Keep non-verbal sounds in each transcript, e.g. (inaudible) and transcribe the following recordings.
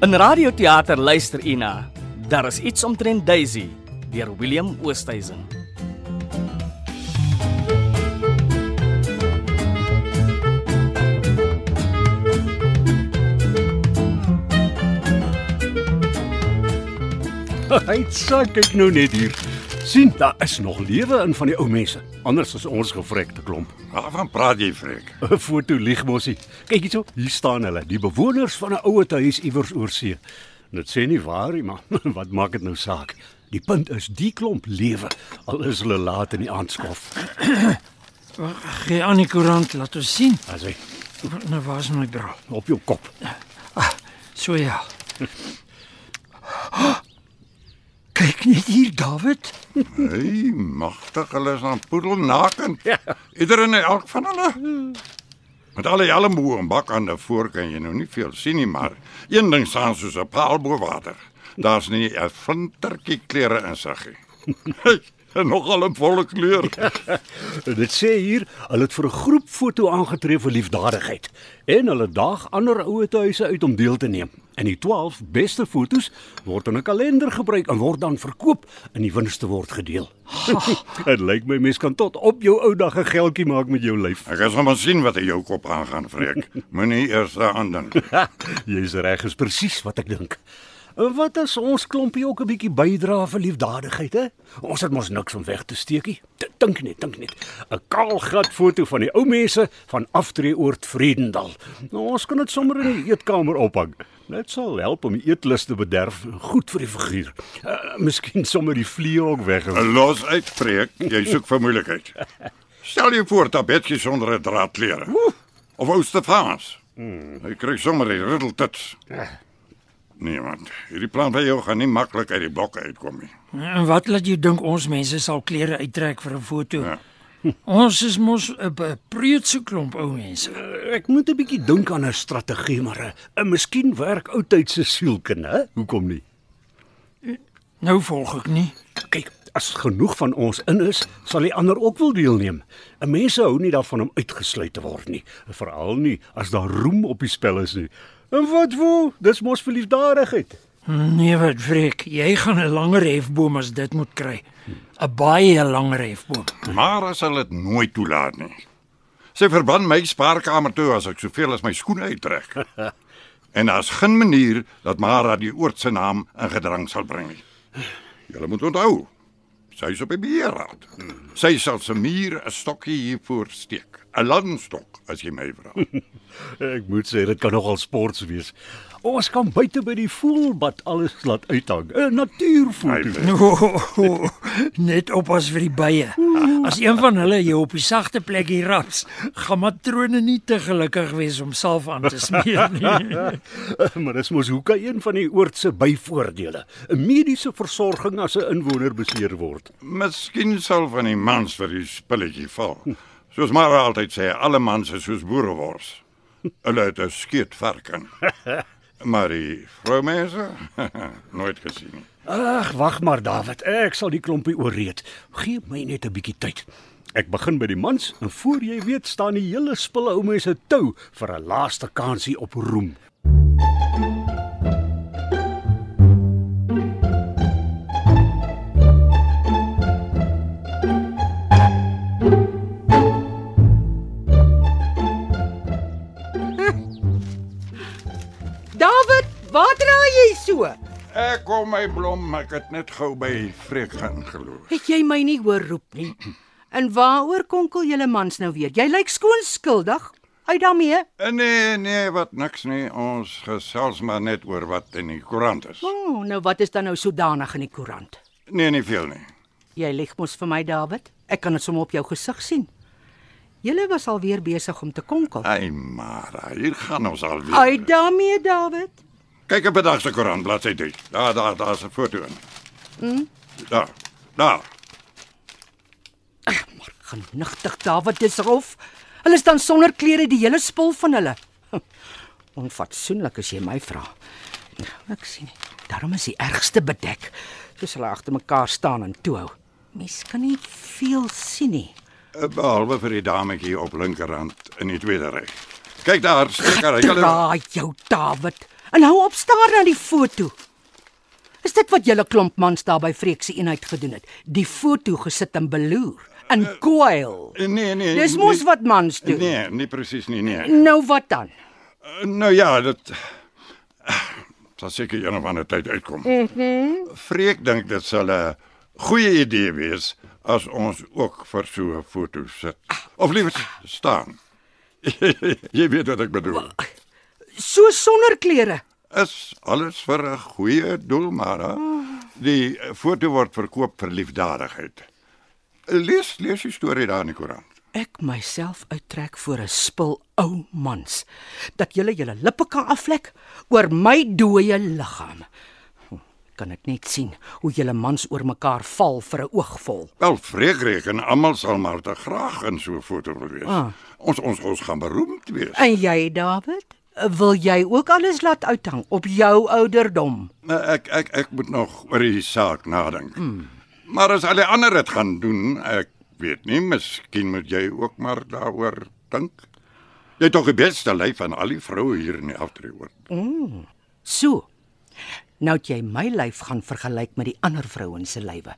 In radioteater luister u na Daar is iets omtrent Daisy deur William Oosthuizen. Hy sê kyk nou net hier. sien, daar is nog lewe in van die ou mense. Anders is ons gevrekte klomp. (laughs) Waarvan praat jy, Freek? 'n Foto lieg mosie. Kyk hierso, hier staan hulle, die bewoners van 'n ouer huis iewers oor see. Dit sê nie waar nie, maar (laughs) wat maak dit nou saak? Die punt is die klomp lewe al is hulle laat in die aandskof. (clears throat) Gee aan die koerant laat ons sien. As hy Nou waar's my bril? op jou kop. So ja. (laughs) Kyk net hier, David. Hey, magtig, hulle is aan poedel naken. Ja. Ieder en elk van hulle. Met alle jalmboe en bakkande voor kan jy nou nie veel sien nie, maar een ding staan soos 'n paal bo water. Daar's nie 'n flintertjie klere in sig nie. (laughs) Hey, en nogal 'n volle kleur. (laughs) Dit sê hier, hulle het vir 'n groep foto aangetree vir liefdadigheid en hulle daag ander ouer huise uit om deel te neem. En die 12 beste fotos word in 'n kalender gebruik en word dan verkoop en die winste word gedeel. (laughs) Dit lyk my mens kan tot op jou ou dag 'n geldjie maak met jou lyf. Ek kan sommer sien wat in jou kop aangaan, Freek. (laughs) Moenie eers daaraan dink. (laughs) Jy's reg, is presies wat ek dink. En wat as ons klompie ook 'n bietjie bydra vir liefdadigheid, hè? Ons het mos niks om weg te steekie. Dink net, dink net. 'n Kaal glad foto van die ou mense van Aftreeoord Vredendal. Nou, ons kan dit sommer in die eetkamer ophang. Dit sal help om die eetlus te bederf. Goed vir die figuur. Uh, miskien sommer die vliee ook weg. Los uit, Freek. Jy soek vir moeilikheid. Stel jou voor tabetjie sonder 'n draadklere. Of ou Stefanus. Hy kry sommer die riddeltits. Nee man, hierdie plan van jou gaan nie maklik uit die bokke uitkom nie. En wat laat jou dink ons mense sal klere uittrek vir 'n foto? Ja. (laughs) Ons is mos 'n preutse klomp ou mense. Ek moet 'n bietjie dink aan 'n strategie, maar 'n uh, miskien werk oudtydse sielkunde, hè? Hoekom nie? Nou volg ek nie. Kyk, as genoeg van ons in is, sal die ander ook wil deelneem. 'n Mense hou nie daarvan om uitgesluit te word nie, veral nie as daar roem op die spel is nie. En wat wou? Dis mos vir liefdadigheid. Nee, wat vreek. Jy gaan 'n langer hefboom as dit moet kry. 'n Baie langer hefboom. Maar as hulle dit nooit toelaat nie. Sy verban my spaarkamer toe as ek soveel as my skoene uittrek. (laughs) en daar's geen manier dat Mara die oord se naam in gedrang sal bring nie. Julle moet onthou. Sy is op die beheerraad. Sy sal se muur 'n stokkie hiervoor steek. 'n Landstok as jy my vra. (laughs) Ek moet sê dit kan nogal sports wees. Ons kan buite by die voelbad alles laat uithang. 'n Natuurfoto. No, net oppas vir die bye. As een van hulle jou op die sagte plekkie raps, gaan matrone nie te gelukkig wees om salf aan te smeer nie. (laughs) maar dis mos hoeka een van die oord se byvoordele. 'n Mediese versorging as 'n inwoner beseer word. Miskien sal van die mans vir die spilletjie val. Soos Mara altyd sê, alle mans is soos boerewors. Hulle het 'n skeet varken. (laughs) Maar die vroumense (laughs) nooit gesien nie. Ag, wag maar David, ek sal die klompie ooreed. Geef my net 'n bietjie tyd. Ek begin by die mans en voor jy weet staan die hele spulle ou mense tou vir 'n laaste kansie op roem. My blom, ek het net gou by Freek gaan geloof. Het jy my nie hoor roep nie? En waaroor konkel julle mans nou weer? Jy lyk skoon skuldig. Uit daarmee. Nee, nee, wat niks nie. Ons gesels maar net oor wat in die koerant is. O, oh, nou wat is dan nou sodanig in die koerant? Nee, nie veel nie. Jy lieg mos vir my, David. Ek kan dit sommer op jou gesig sien. Julle was al weer besig om te konkel. Ai, Mara, hier gaan ons al weer. Uit daarmee, David. Kyk op vandag se koerant, bladsy 3. Daar, daar, daar's 'n foto in. Hm? Daar. Daar. Genigtig, David, dis rof. Hulle staan sonder klere die hele spul van hulle. Onfatsoenlik as jy my vra. Ek sien nie. Daarom is die ergste bedek, soos hulle agter mekaar staan en toehou. Mens kan nie veel sien nie. Eh, Behalwe vir die dametjie op linkerhand in die tweede ry. Kyk daar, steek haar. Julle Draai jou, David. En hou op staar na die foto. Is dit wat julle klomp mans daar by Freek se eenheid gedoen het? Die foto gesit en beloer in koil. Nee, nee. Dis nee, mos wat mans doen. Nee, nie presies nie, nee. Nou wat dan? Uh, Nou ja, dit sal seker een of ander tyd uitkom. Mhm. Mm Freek dink dit sal 'n goeie idee wees as ons ook vir so 'n foto sit. Of liewer staan. (laughs) Jy weet wat ek bedoel. So sonder klere. Is alles vir 'n goeie doel, maar hè? die foto word verkoop vir liefdadigheid. Lees lees die storie daar in die koerant. Ek myself uittrek voor 'n spul ou mans dat julle julle lippe kan aflek oor my dooie liggaam. Kan ek net sien hoe julle mans oor mekaar val vir 'n oogvol. Wel, Freek reken almal sal maar te graag in so 'n foto wil wees. Ah. Ons ons ons gaan beroemd wees. En jy, David, wil jy ook alles laat uithang op jou ouderdom? Nou, Ek ek ek moet nog oor die saak nadink. Hmm. Maar as al die ander dit gaan doen, ek weet nie, miskien moet jy ook maar daaroor dink. Jy het tog die beste lyf van al die vroue hier in die afdriehoort. So. Nou het jy my lyf gaan vergelyk met die ander vrouens se lywe.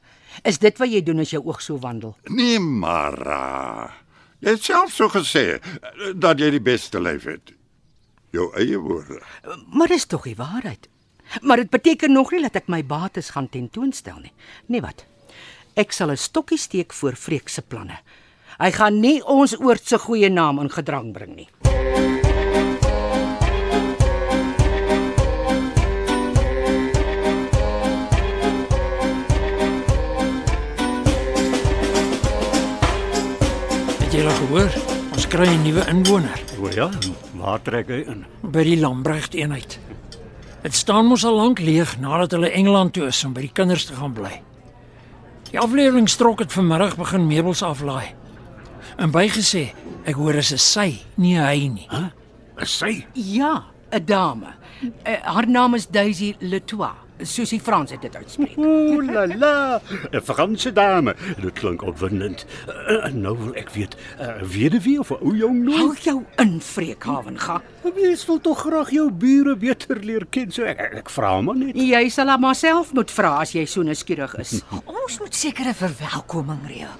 Is dit wat jy doen as jou oog so wandel? Nee, Mara. Jy het self so gesê eh, dat jy die beste lyf het. Jou eie woorde. Maar dis tog die waarheid. Maar dit beteken nog nie dat ek my bates gaan tentoonstel nie. Nee wat? Ek sal 'n stokkie steek voor Freek se planne. Hy gaan nie ons oort se goeie naam in gedrang bring nie. Het jy al gehoor? Ons kry 'n nuwe inwoner O ja, waar trek hy in? by die Lambrecht eenheid. Dit staan mos al lank leeg nadat hulle Engeland toe is om by die kinders te gaan bly. Die aflewering strok het vanmiddag begin meubels aflaai. En bygesê, ek hoor is 'n sy, nie 'n hy nie. Hæ? Is sy? Ja, 'n dame. Uh, haar naam is Daisy Letois, soos die Frans dit uitspreek. Ooh la la, 'n Franse dame. Dit klink opwindend. Uh, nou wil ek weet, uh, weduwee of 'n ou jong Hou nou? jou in, Freekhaven ga. Mens wil tog graag jou bure beter leer ken, so ek ek, vra maar net. Jy sal haar maar self moet vra as jy so nuuskierig is. Ons moet seker 'n verwelkoming reël.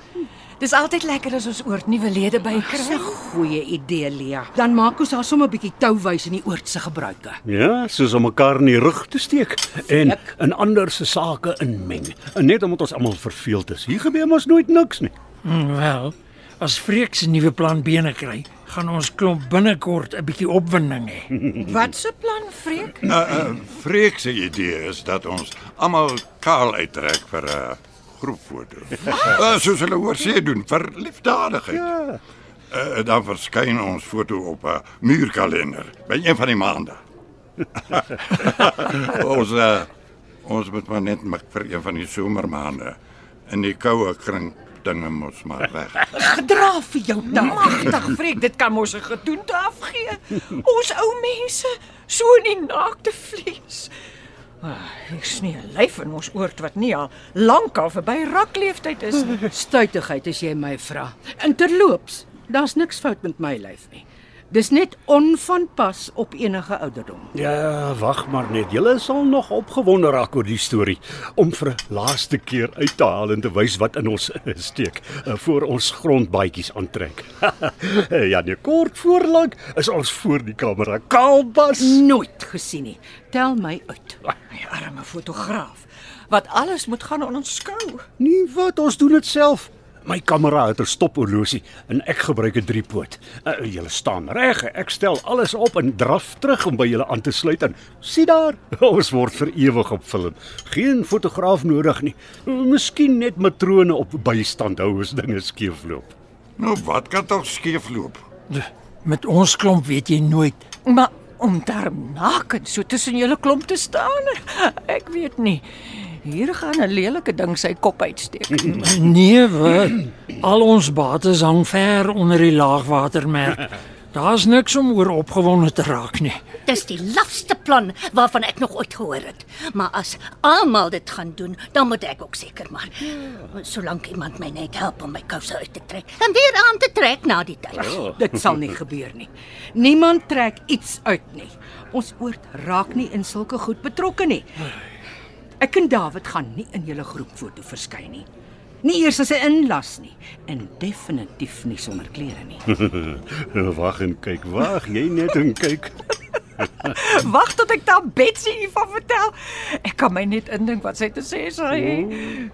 Dis altyd lekker as ons oort nuwe lede Dis bykry. 'n goeie idee, Lia. Dan maak ons haar sommer 'n bietjie touwys in die oortse gebruike. Ja, soos om mekaar in die rug te steek en in ander se sake inmeng. Net omdat ons almal verveeld is. Hier gebeur mos nooit niks nie. Hmm, wel, as Freek se nuwe plan bene kry, gaan ons klomp binnekort 'n bietjie opwinding hê. (laughs) Wat se plan, Freek? Uh, uh, Freek se idee is dat ons almal kaal uittrek vir 'n uh, groepfoto. Uh, soos hulle hoor sê doen vir liefdadigheid. Ja. Uh, dan verskyn ons foto op 'n muurkalender by een van die maande. (laughs) ons uh, ons moet maar net mik vir een van die somermaande. In die koue kring dinge mos maar weg. Gedra vir jou taal. Magtig, Freek, dit kan mos 'n gedoente afgee. Ons ou mense, so in die naakte vlees. Ah, ek sien 'n lyf in ons oort wat nie al lank al verby rakleeftyd is nie. (laughs) Stuitigheid as jy my vra. En terloops, daar's niks fout met my lyf nie. Dis net onvanpas op enige ouderdom. Ja, wag maar net. Julle sal nog opgewonde raak oor die storie om vir 'n laaste keer uit te haal en te wys wat in ons (laughs) steek eh, voor ons grondbaadjies aantrek. (laughs) ja, nee, kort voorlank is ons voor die kamera kaalbas. Nooit gesien nie. Tel my uit. (laughs) My arme fotograaf wat alles moet gaan onderskou. Nee, wat ons doen dit self. My kamera het 'n stophorlosie en ek gebruik 'n driepoot. Uh, julle staan reg, ek stel alles op en draf terug om by julle aan te sluit en sien daar, (laughs) ons word vir ewig op film. Geen fotograaf nodig nie. Miskien net matrone op bystand hou as dinge skeefloop. Nou wat kan tog skeefloop? Met ons klomp weet jy nooit. Maar om daar nakend so tussen julle klomp te staan, (laughs) ek weet nie. Hier gaan 'n lelike ding sy kop uitsteek. (laughs) Nee, wat? Al ons bates hang ver onder die laagwatermerk. Daar's niks om oor opgewonde te raak nie. Dis die lafste plan waarvan ek nog ooit gehoor het. Maar as almal dit gaan doen, dan moet ek ook seker maar. Solank iemand my net help om my kouse uit te trek en weer aan te trek na die tyd. Dit sal nie gebeur nie. Niemand trek iets uit nie. Ons oord raak nie in sulke goed betrokke nie. Ek en David gaan nie in julle groepfoto verskyn nie. Nie eers as 'n inlas nie en definitief nie sonder klere nie. (laughs) Wag en kyk, wag, jy net en kyk. (laughs) Wag tot ek daar Betsy hiervan vertel. Ek kan my net indink wat sy te sê sal hê.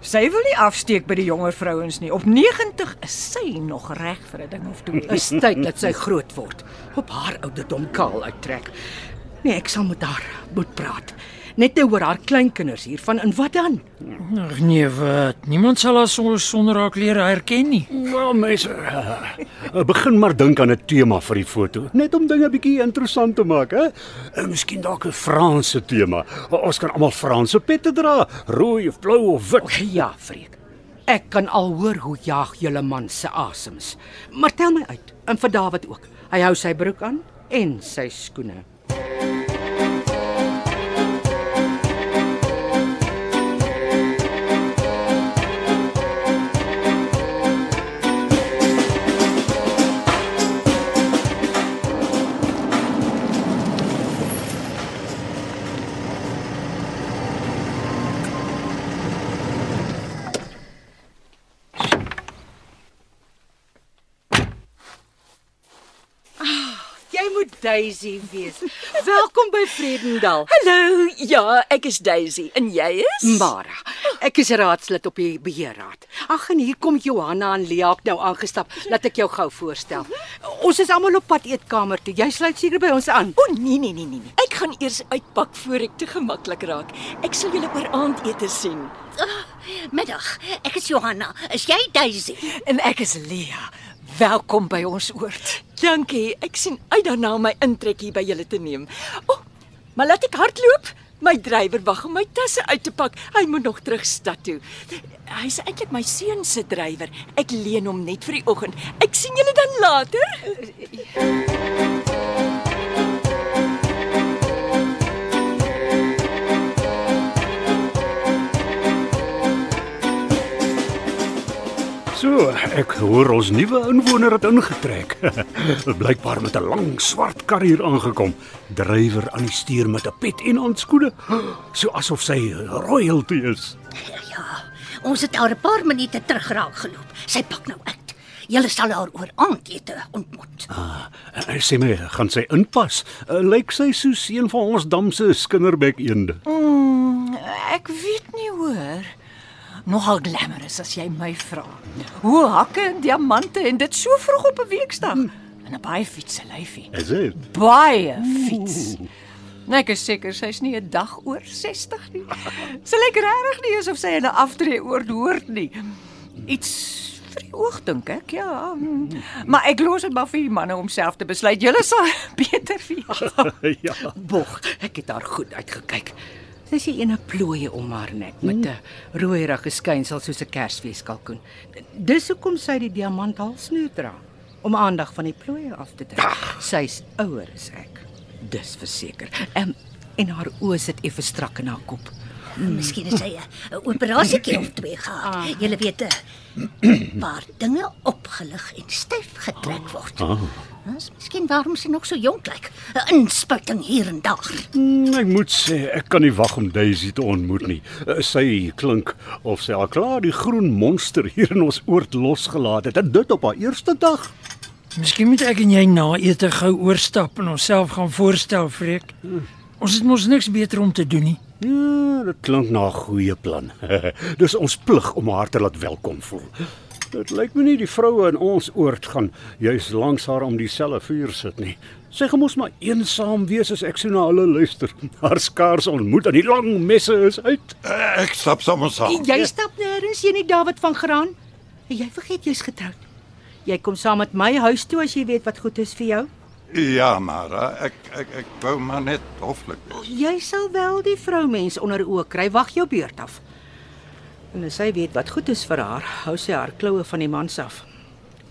Sy wil nie afsteek by die jonger vrouens nie. Op 90 is sy nog reg vir 'n ding of twee. (laughs) Is tyd dat sy groot word. Op haar ouderdom kaal uittrek. Nee, ek sal met haar moet praat. Net nou oor haar kleinkinders hiervan en wat dan? Ag nee, wat? Niemand sal haar so sonder haar klere herken nie. Nou mense, uh, begin maar dink aan 'n tema vir die foto, net om dinge bietjie interessant te maak, hè? Uh, miskien dalk 'n Franse tema. Ons kan almal Franse pette dra, rooi of blou of wit. Ja, Freek. Ek kan al hoor hoe jaag julle man se asems. Maar tel my uit. En vir David ook. Hy hou sy broek aan en sy skoene. Moet Daisy wees. Welkom by Vredendal. Hallo, ja, ek is Daisy en jy is? Mara. Ek is raadslid op die beheerraad. Ag en hier kom Johanna en Lia ook nou aangestap. Laat ek jou gou voorstel. Ons is almal op pad eetkamer toe. Jy sluit seker by ons aan. O nee nee nee nee nee. Ek gaan eers uitpak voor ek te gemaklik raak. Ek sal julle oor aandete sien. Middag. Ek is Johanna. Is jy Daisy? En ek is Lia. Welkom by ons oord. Dankie. Ek sien uit daarna om my intrek hier by julle te neem. O, maar laat ek hardloop. My drywer wag om my tasse uit te pak. Hy moet nog terug stad toe. Hy's eintlik my seun se drywer. Ek leen hom net vir die oggend. Ek sien julle dan later. So, ek hoor ons nuwe inwoner het ingetrek. (laughs) Blykbaar met 'n lang swart kar hier aangekom. Drywer aan die stuur met 'n pet en handskoene, (gasps) so asof sy royalty is. Ja. Ons het haar 'n paar minute terug raak geloop. Sy pak nou uit. Julle sal haar oor aandete ontmoet. Ah, sê my, gaan sy inpas? Uh, Lyk sy soos een van ons dam se skinderbek eende? Mm, ek weet nie hoor. Nogal glamorous as jy my vra. Hoe hakke en diamante en dit so vroeg op 'n weeksdag. En 'n baie fietsse lyfie. Is dit? Baie fiets. Nee, ek is seker sy's nie 'n dag oor 60 nie. Sy lyk regtig nie asof sy in 'n aftree oord hoort nie. Iets vir die oog dink ek, ja. Maar ek los dit maar vir die manne om self te besluit. Julle sal (laughs) beter weet. (laughs) ja. Bog, ek het haar goed uitgekyk. Sy sê ene plooie om haar nek met 'n rooierige skynsel soos 'n Kersfeeskalkoen. Dis hoekom sy die diamant halsnoer dra om aandag van die plooie af te trek. Sy's ouer as ek. Dis verseker. Um, en haar oë sit effe strak in haar kop. Miskien het sy 'n operasietjie of twee gehad. Julle weet, eh, waar dinge opgelig en styf getrek word. Ah. Dis miskien waarom sy nog so jonk lyk. 'n Inspuiting hier en daar. Mm, Ek moet sê, ek kan nie wag om Daisy te ontmoet nie. Uh, Sy klink of sy al klaar die groen monster hier in ons oord losgelaat het. En dit op haar eerste dag. Miskien moet ek en jy na ete gou oorstap en onsself gaan voorstel, Freek. Ons het mos niks beter om te doen nie. Ja, dit klink na 'n goeie plan. (laughs) Dis ons plig om haar te laat welkom voel. Dit lyk my nie die vroue in ons oord gaan juis langs haar om dieselfde vuur sit nie. Sy gaan mos maar eensaam wees as ek so na hulle luister. Haar skaars ontmoet en die lang messe is uit. Eh, Ek stap sommer saam. Jy stap nêrens, jy nie David van Graan. En jy vergeet jy's getroud. Jy kom saam met my huis toe as jy weet wat goed is vir jou. Ja, maar ek ek ek wou maar net hoflik wees. Jy sal wel die vroumens onder oë kry. Wag jou beurt af. En as sy weet wat goed is vir haar, hou sy haar kloue van die mans af.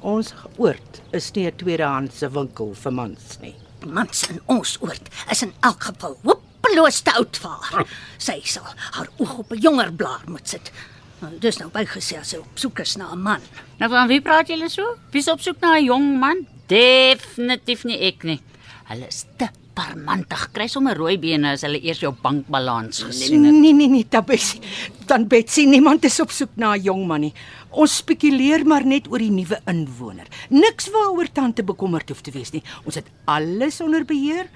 Ons oord is nie 'n tweedehandse winkel vir mans nie. Mans in ons oord is in elk geval hopeloos te oud vir haar. Sy sal haar oog op 'n jonger blaar moet sit. Nou, dis nou bygesê as sy op soek is na 'n man. Nou van wie praat julle so? Wie's op soek na 'n jong man? Definitief nie ek nie. Hulle is te parmantig. Kry sommer rooi bene as hulle eers jou bankbalans gesien het. Nee nee nee, Tabessie. Dan Betsy, niemand is op soek na 'n jong man nie. Ons spekuleer maar net oor die nuwe inwoner. Niks waaroor tante bekommerd hoef te wees nie. Ons het alles onder beheer,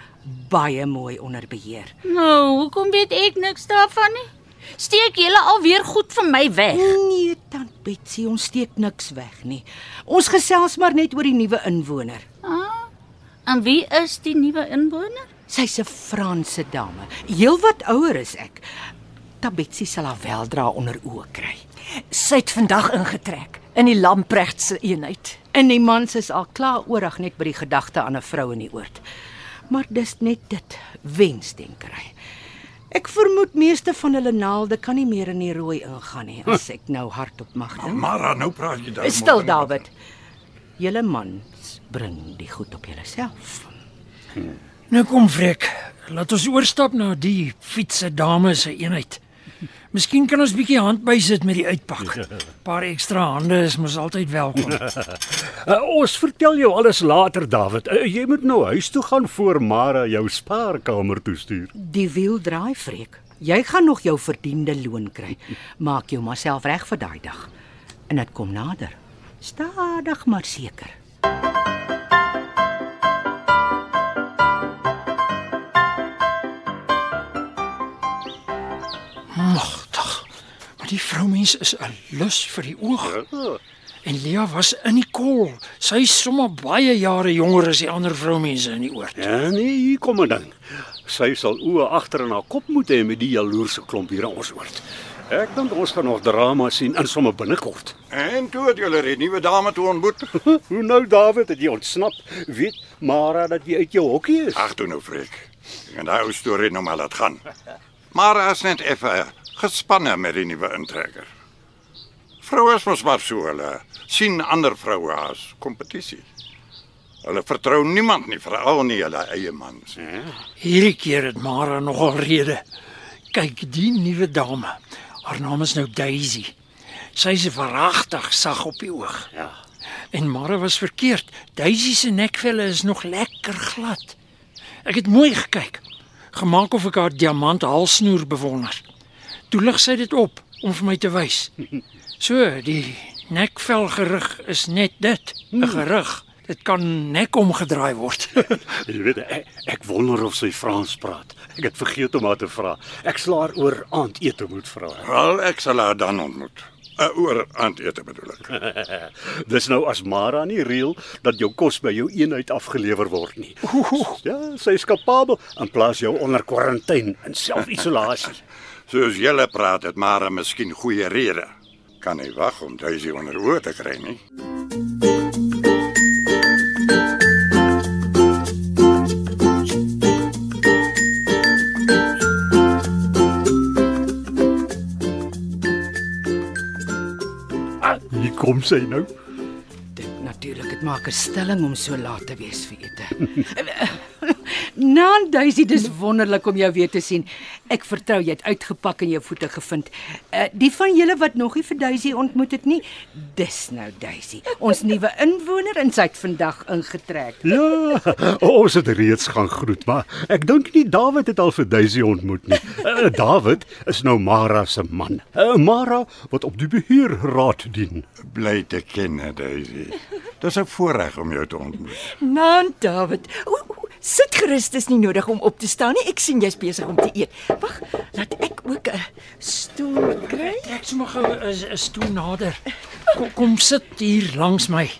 baie mooi onder beheer. Nou, hoekom weet ek niks daarvan nie? Steek julle alweer goed vir my weg. Nee, tant Betsy, ons steek niks weg nie. Ons gesels maar net oor die nuwe inwoner. Ah, en wie is die nuwe inwoner? Sy's 'n Franse dame, heelwat ouer as ek. Tabetsie sal haar weldra onder oë kry. Sy het vandag ingetrek in die Lamprecht se eenheid. En die mans is al klaar oorig net by die gedagte aan 'n vrou in die oord. Maar dis net dit, wensdenkery. Ek vermoed meeste van hulle naalde kan nie meer in die rooi ingaan nie as ek nou hardop mag dink. Mara, nou praat jy daar. Stil David. Julle mans bring die goed op julleself. Nou kom Frek, laat ons oorstap na die fietsse dame se eenheid. Miskien kan ons bietjie hand bysit met die uitpak. (laughs) Paar ekstra hande is mos altyd welkom. (laughs) Uh, ons vertel jou alles later, David. Uh, jy moet nou huis toe gaan voor Mara jou spaarkamer toe stuur. Die wiel draai vreek. Jy gaan nog jou verdiende loon kry. Maak jou maar self reg vir daai dag. En dit kom nader. Stadig maar seker. Magtig. Die vroumens is 'n lus vir die oog. En Lia was in die kol. Sy is sommer baie jare jonger as die ander vroumense in die oord. Ja, nee, hier kom 'n ding. Sy sal oë agter in haar kop moet hê met die jaloerse klomp hier aan ons oord. Ek dink ons gaan nog drama sien in sommer binnekort. En toe het julle die nuwe dame toe ontmoet. (laughs) Hoe nou David, het jy ontsnap? Weet Mara dat jy uit jou hokkie is? Ag toe nou, Freek. En daai ou storie nou maar laat gaan. Mara is net effe gespanne met die nuwe intrekker. Vroue is mos maar so hulle sien ander vroue as kompetisie. Hulle vertrou niemand nie, veral nie hulle eie mans. Hierdie keer het Mara nogal rede. Kyk, die nuwe dame. Haar naam is nou Daisy. Sy is verragtig sag op die oog. Ja. En Mara was verkeerd. Daisy se nekvelle is nog lekker glad. Ek het mooi gekyk. Gemaak of ek haar diamant halsnoer bewonder. Toe lig sy dit op om vir my te wys. So, die nekvelgerig is net dit, 'n gerug. Dit kan nek omgedraai word. (laughs) Jy weet ek, ek wonder of sy Frans praat. Ek het vergeet om haar te vra. Ek slaar oor aandete moet vra. Wel, ek sal haar dan ontmoet. Uh, oor aandete bedoel ek. (laughs) Dis nou as Mara nie reël dat jou kos by jou eenheid afgelewer word nie. Ja, sy is kapabel en plaas jou onder kwarantyne in selfisolasie. Soos julle praat, het Mara miskien goeie rede. Kan nie wag om Daisy onder oë te kry nie. Hier kom sy nou. Dit natuurlik, dit maak 'n stelling om so laat te wees vir ete. (laughs) Nan Daisy, dis wonderlik om jou weer te sien. Ek vertrou jy het uitgepak en jou voete gevind. Uh, die van julle wat nog nie vir Daisy ontmoet het nie, dis nou Daisy, ons nuwe inwoner en sy het vandag ingetrek. Ja, ons het reeds gaan groet, maar ek dink nie David het al vir Daisy ontmoet nie. Uh, David is nou Mara se man. Uh, Mara wat op die beheerraad dien. Bly te ken, Daisy. Dis 'n voorreg om jou te ontmoet. Nan David. O, sit gerus, dis nie nodig om op te staan nie. Ek sien jy's besig om te eet. Wag, laat ek ook 'n stoel kry. Trek sommer gou 'n 'n stoel nader. Kom, kom sit hier langs my.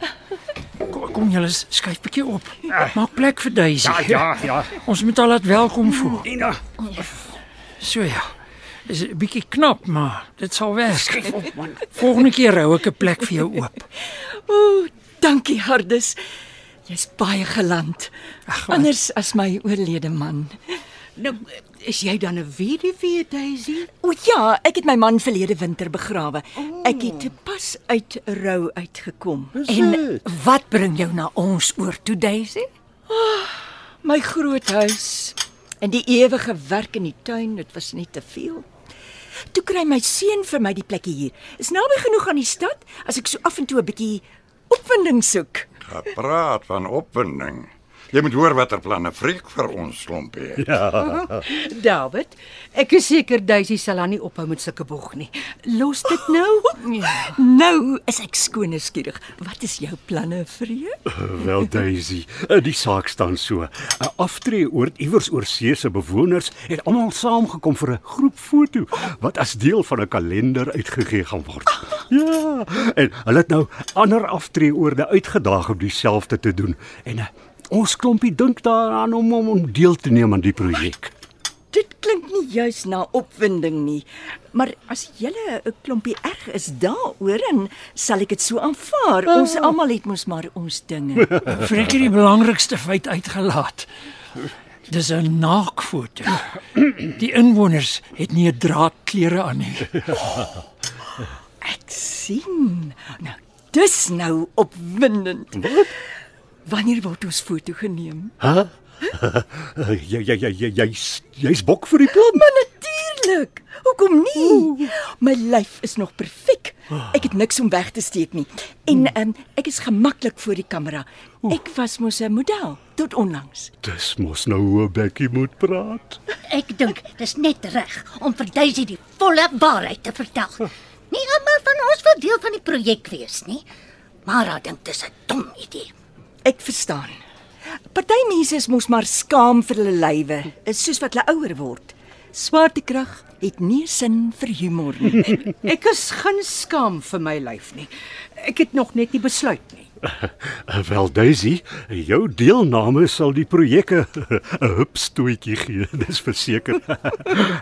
Kom, kom julle skuif bietjie op. Maak plek vir Daisy. ja, ja. Ons moet haar laat welkom voel. Nina, So ja. Dis 'n bietjie knap, maar dit sal werk. Volgende keer hou ek 'n plek vir jou oop. O, dankie Hardus. Jy's baie geland. Anders as my oorlede man. Nou, is jy dan 'n weduwee, Daisy? O ja, ek het my man verlede winter begrawe. Ek het pas uit rou uitgekom. En wat bring jou na ons oor toe, Daisy? My groot huis en die ewige werk in die tuin, dit was net te veel. Toe kry my seun vir my die plekkie hier. Is naby genoeg aan die stad as ek so af en toe 'n bietjie opwinding soek. Gepraat van opwinding. Jy moet hoor watter planne Freek vir ons klompie het. (laughs) David, ek is seker Daisy sal aan nie ophou met sulke bog nie. Los dit nou. (laughs) Nou is ek skoon nuuskierig. Wat is jou planne, Freek? (laughs) Wel Daisy, eh, die saak staan so. 'n Aftreeoord iewers oor see se bewoners het almal saamgekom vir 'n groep foto wat as deel van 'n kalender uitgegee gaan word. Ja, en hulle het nou ander aftreeoorde uitgedaag om dieselfde te doen. En uh, ons klompie dink daaraan om om om deel te neem aan die projek. Dit klink nie juis na opwinding nie. Maar as julle 'n klompie erg is daaroor, dan sal ek dit so aanvaar. Ons almal het mos maar ons dinge. (laughs) Freek het die belangrikste feit uitgelaat. Dis 'n naakfoto. Die inwoners het nie 'n draad klere aan nie. Ek sien. Nou, dis nou opwindend. Wat? Wanneer word ons foto geneem? Hæ? Jy jy jy jy jy's jy's bok vir die plan. Maar natuurlik. Hoekom nie? My lyf is nog perfek. Ek het niks om weg te steek nie. En um, ek is gemaklik voor die kamera. Ek was mos 'n model tot onlangs. Dis mos nou hoe Bekkie moet praat. Ek dink dis net reg om vir Daisy die volle waarheid te vertel. Nie almal van ons wil deel van die projek wees nie. Mara dink dis 'n dom idee. Ek verstaan. Party mense is mos maar skaam vir hulle lywe, is soos wat hulle ouer word. Swaartekrag het nie sin vir humor nie. (laughs) Ek is geen skaam vir my lyf nie. Ek het nog net nie besluit nie. (laughs) Wel Daisy, jou deelname sal die projek (laughs) 'n hupstootjie gee, (laughs) dis verseker.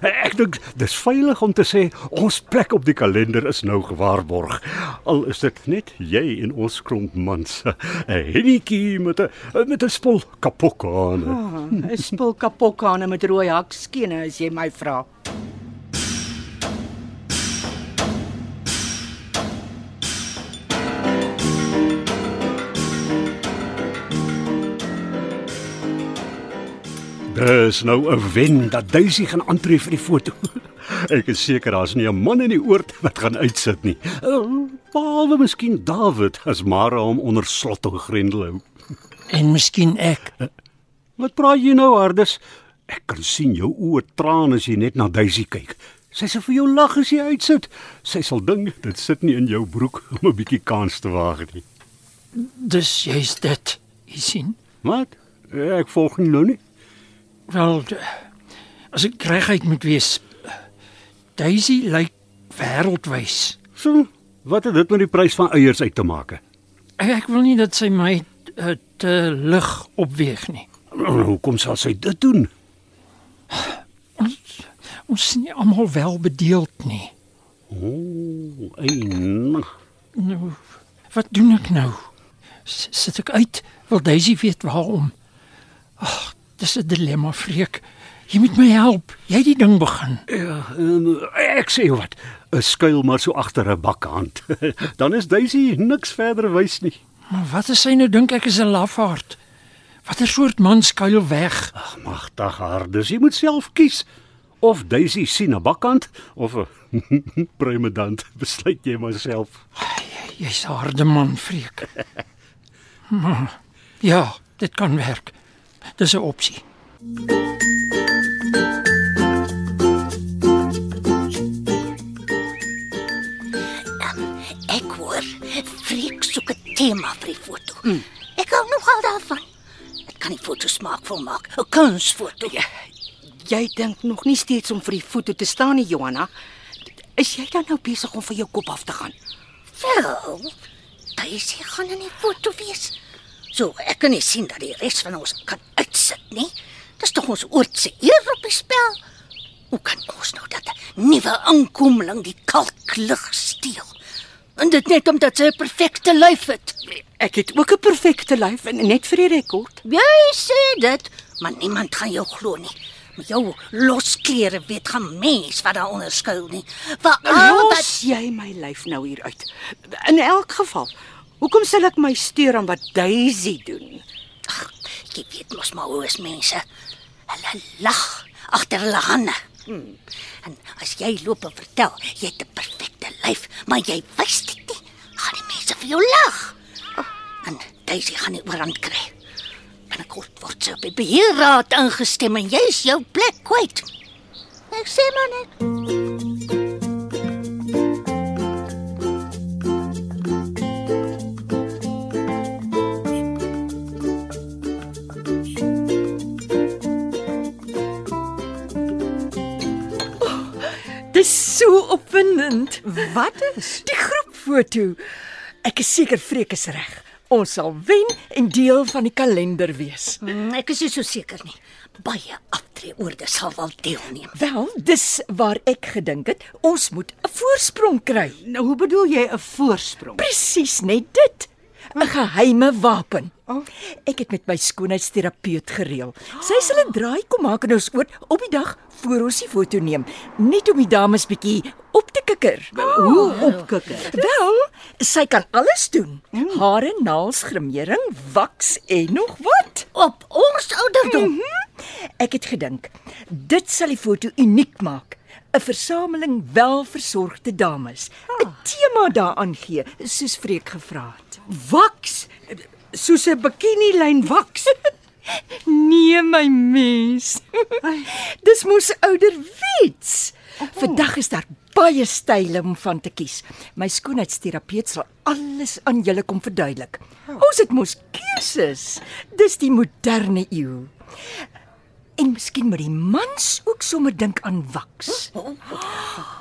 Ek dink dis veilig om te sê ons plek op die kalender is nou gewaarborg. Al is dit net jy en ons klomp mans. 'n Hennetjie met 'n met 'n spul kapokkane. Oh, 'n Spul kapokkane met rooi hakskene as jy my vra. Dis nou 'n wen dat Daisy gaan aantree vir die foto. (laughs) Ek is seker daar's nie 'n man in die oord wat gaan uitsit nie. Uh, Behalwe miskien David as Mara hom onder slot en grendel hou. (laughs) En miskien ek. Wat praat jy nou, Hardes? Ek kan sien jou oë traan as jy net na Daisy kyk. Sy sal vir jou lag as jy uitsit. Sy sal dink dit sit nie in jou broek (laughs) om 'n bietjie kans te waag nie. Dis juist dit. Jy sien? Wat? Ek volg nie nou nie. Wel, as ek regheid moet wees, Daisy lyk wêreldwys. So, wat het dit met die prys van eiers uit te maak? Ek, wil nie dat sy my uh, te lig opweeg nie. Nou, Hoekom sal sy dit doen? Ons ons is nie almal wel bedeeld nie. O, een. Nou, wat doen ek nou? S sit ek uit? Wil Daisy weet waarom? Ag, dis 'n dilemma, Freek. Jy moet my help. Jy het die ding begin. Ja, eh, ek sê wat, 'n skuil maar so agter 'n bakkant. (laughs) Dan is Daisy niks verder wys nie. Maar wat as sy nou dink ek is 'n lafaard? Watter soort man skuil weg? Ag, magtig hardes, jy moet self kies. Of Daisy sien 'n bakkant of 'n (laughs) premedant, (laughs) besluit jy maar self. Jy's 'n harde man, Freek. Maar, ja, dit kan werk. Dis 'n opsie. Ek hoor Freek soek 'n tema vir die foto. Mm. Ek hou nogal daarvan. Dit kan die foto smaakvol maak. 'n Kunsfoto. Ja. Jy dink nog nie steeds om vir die foto te staan nie, Johanna. Is jy dan nou besig om van jou kop af te gaan? Wel, Daisy gaan in die foto wees. So, ek kan nie sien dat die res van ons kan uitsit nie. Dis tog ons oort se eer op die spel. Hoe kan ons nou dat 'n nuwe aankomeling die kalklig steel? En dit net omdat sy 'n perfekte lyf het. Ek het ook 'n perfekte lyf en net vir die rekord. Jy sê dit, maar niemand gaan jou glo nie. Met jou losklere weet gaan mens wat daar onder skuil nie. Veral wat Los jy my lyf nou hier uit. In elk geval, hoekom sal ek my steur aan wat Daisy doen? Ag, jy weet mos maar hoe is mense. Hulle lag agter hulle hande. Hmm. En as jy loop en vertel jy het 'n perfekte lyf, maar jy wys dit nie, gaan die mense vir jou lag. En Daisy gaan nie oorhand kry. Binnekort word sy op die beheerraad ingestem en jy's jou plek kwyt. Ek sê maar net. So opwindend. Wat is? Die groepfoto. Ek is seker Freek is reg. Ons sal wen en deel van die kalender wees. Hmm, ek is nie so seker nie. Baie aftreeorde sal wel deelneem. Wel, dis waar ek gedink het ons moet 'n voorsprong kry. Nou hoe bedoel jy 'n voorsprong? Presies net dit. 'n Geheime wapen. Ek het met my skoonheidsterapeut gereël. Sy sal 'n draai kom maak in ons oord op die dag voor ons die foto neem, net om die dames bietjie op te kikker. Hoe opkikker? Wel, sy kan alles doen. Hare, naels, grimering, waks en nog wat. Op ons ouderdom. Mhm. Ek het gedink, dit sal die foto uniek maak. 'n Versameling welversorgde dames. 'n Tema daaraan gee, soos Freek gevra het. Waks. Soos 'n bikini lyn waks. (laughs) Nee my mens. Dis mos ouderwets. Vandag is daar baie style om van te kies. My skoonheidsterapeut sal alles aan julle kom verduidelik. Ons het mos keuses. Dis die moderne eeu. En miskien moet die mans ook sommer dink aan waks.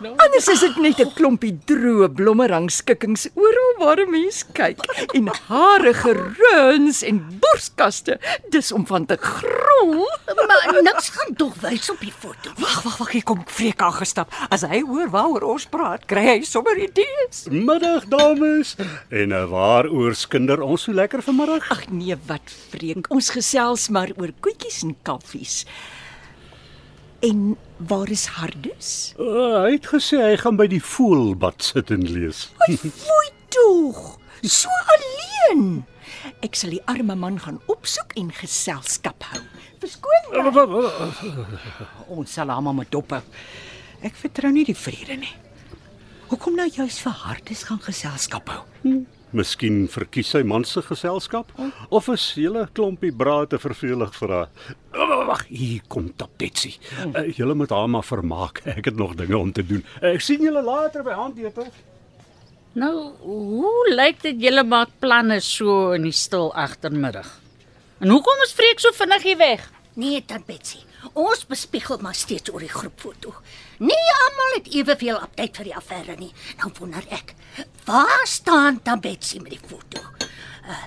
Anders is dit net 'n klompie droë blommerangskikkings oral waar 'n mens kyk en hare geruns en borskaste dis om van te grol. Maar niks gaan tog wys op die foto. Wag, wag, wag, hier kom Freek aangestap. As hy hoor waaroor ons praat, kry hy sommer idees. Middag dames. En uh, waaroor skinder ons so lekker vanmiddag? Ag nee, wat vreek. Ons gesels maar oor koetjies en kaffies. En waar is Hardus? Uh, hy het gesê hy gaan by die voelbad sit en lees. Fooi tog. So alleen. Ek sal die arme man gaan opsoek en geselskap hou. Verskoon my. Ons sal hom met dop hou. Ek vertrou nie die vrede nie. Hoekom nou juis vir Hardes gaan geselskap hou? Miskien verkies sy man se geselskap of is hele klompie braai te vervelig vir haar. Oh, Wag, hier kom Tapetsi. Uh, julle moet haar maar vermaak. (laughs) Ek het nog dinge om te doen. Ek sien julle later by handete. Nou, hoe lyk dit julle maak planne so in die stil agtermiddag? En hoekom is Freek so vinnig hier weg? Nee, tant Betsy. Ons bespiegel maar steeds oor die groepfoto. Nie almal het eweveel aptyd vir die affære nie. Nou wonder ek, waar staan tant Betsy met die foto? Uh,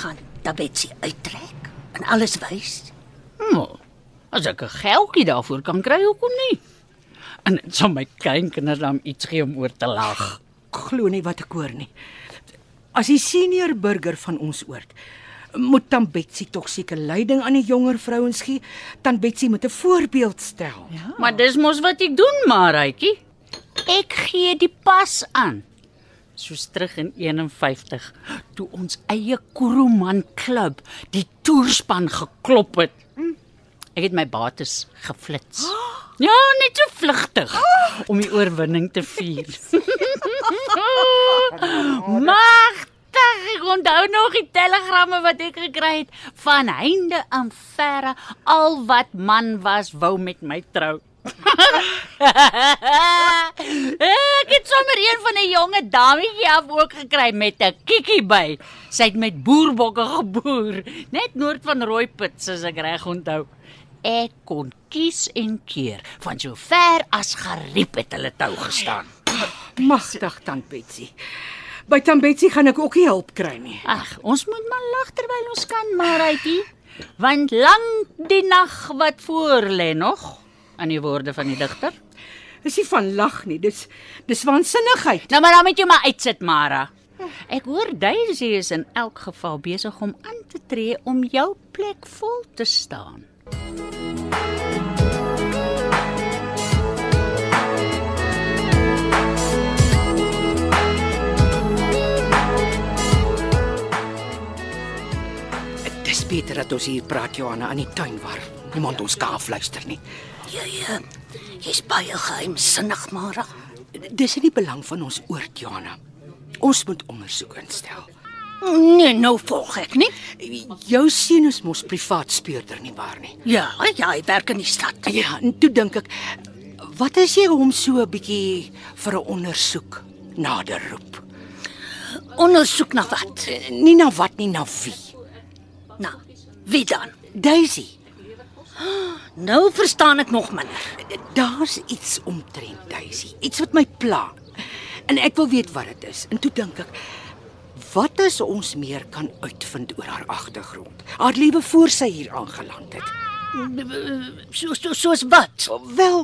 gaan tant Betsy uittrek en alles wys? Nou, as ek 'n geldjie daarvoor kan kry, hoekom nie? En dit sal my kleinkinders dan iets gee om oor te lag. Glo nie wat ek hoor nie. As die senior burger van ons oord moet dan Betsy tog seker leiding aan die jonger vrouens gee. Dan Betsy moet 'n voorbeeld stel. Ja. Maar dis mos wat ek doen, Maratjie. Ek gee die pas aan. Soos terug in 51 toe ons eie Kuruman klub die toerspan geklop het. Ek het my bates geflits. (gasps) Ja, net so vlugtig om die oorwinning te vier. (laughs) (laughs) Magtig, ek onthou nog die telegramme wat ek gekry het van heinde aan verre al wat man was wou met my trou. (laughs) ek het sommer een van 'n jonge dametjie af ook gekry met 'n kikkie by. Sy het met boerbokke geboer, net noord van Rooiput, as ek reg onthou. Ek kon kies en keer, van so ver as geriep het hulle tou gestaan. Magtig tant Betsy. By tant Betsy gaan ek ook nie hulp kry nie. Ag, ons moet maar lag terwyl ons kan, Maritjie. Want lank die nag wat voor lê nog, aan die woorde van die digter. Dis nie van lag nie, dis dis waansinnigheid. Nou maar dan moet jy maar uitsit, Mara. Ek hoor Daisy is in elk geval besig om aan te tree om jou plek vol te staan. Beter dat ons hier praat Johanna in die tuin waar niemand ons kan afluister nie. Ja ja. Jy's baie geheimsinnig, Mara. Dis in die belang van ons oord Johanna. Ons moet ondersoek instel. Nee, nou volg ek nie. Jou seun is mos privaat speurder nie waar nie. Ja, ja, hy werk in die stad. Ja, en toe dink ek wat as jy hom so 'n bietjie vir 'n ondersoek nader roep? Ondersoek na wat? Nie na wat nie, na wie? Nou, wie dan? Daisy. Nou verstaan ek nog minder. Daar's iets omtrent Daisy, iets wat my pla. En ek wil weet wat dit is. En toe dink ek, wat as ons meer kan uitvind oor haar agtergrond? Haar lewe voor sy hier aangeland het. So so soos wat? Wel,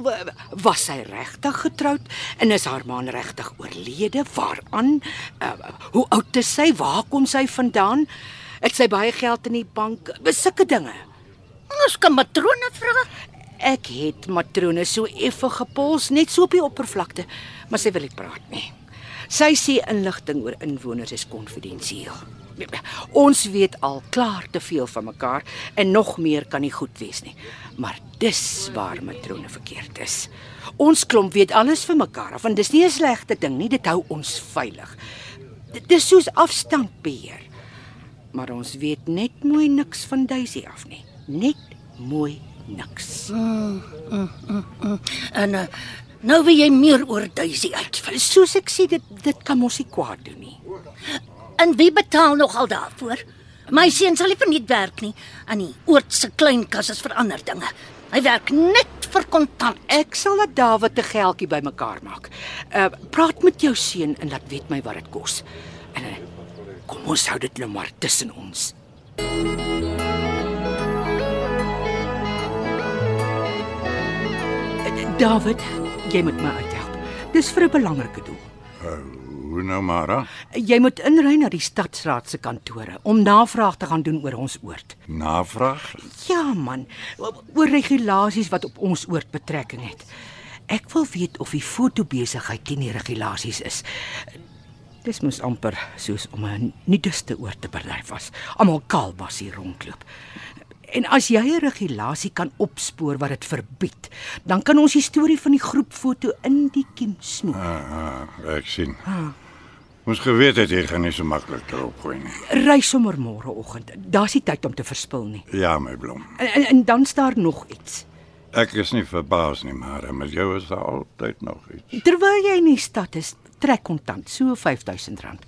was sy regtig getroud en is haar man regtig oorlede? Waaraan? Uh, hoe oud is sy? Waar kom sy vandaan? Het sy baie geld in die bank? Besulke dinge. Ons kan matrone vra. Ek het matrone so effe gepols net so op die oppervlakte, maar sy wil nie praat nie. Sy sê inligting oor inwoners is konfidensieel. Ons weet al klaar te veel van mekaar en nog meer kan nie goed wees nie. Maar dis waar matrone verkeerd is. Ons klomp weet alles van mekaar af en dis nie 'n slegte ding nie, dit hou ons veilig. Dit is soos afstandbeheer. Maar ons weet net mooi niks van Daisy af nie. Net mooi niks. En uh, nou wil jy meer oor Daisy uitvind. Soos ek sê dit dit kan mos nie kwaad doen nie. En wie betaal nog al daarvoor? My seun sal nie verniet werk nie. Aan die oort se klein kas is vir ander dinge. Hy werk net vir kontant. Ek sal dat Dawid 'n geldjie bymekaar maak. Uh praat met jou seun en laat weet my wat dit kos. En uh, kom ons hou dit nou maar tussen ons. David, jy moet my uithelp. Dis vir 'n belangrike doel. Hoe nou Mara? Jy moet inry na die stadsraad se kantore om navraag te gaan doen oor ons oord. Navraag? Ja man, oor regulasies wat op ons oord betrekking het. Ek wil weet of die fotobesigheid teen die regulasies is. Dis mos amper soos om 'n nudiste oord te bedryf was. Almal kaal was hier rondloop. En as jy 'n regulasie kan opspoor wat dit verbied, dan kan ons die storie van die groepfoto in die kiem snoep. Ah, ah, ek sien. Ah. Ons geweet het jy gaan nie so maklik daarop gooi nie. Ry sommer môreoggend. Daar's nie tyd om te verspil nie. Ja, my blom. En, en, en dan staar nog iets. Ek is nie verbaas nie, maar met jou is daar altyd nog iets. Terwyl jy in die stad is, trek kontant, so R5000.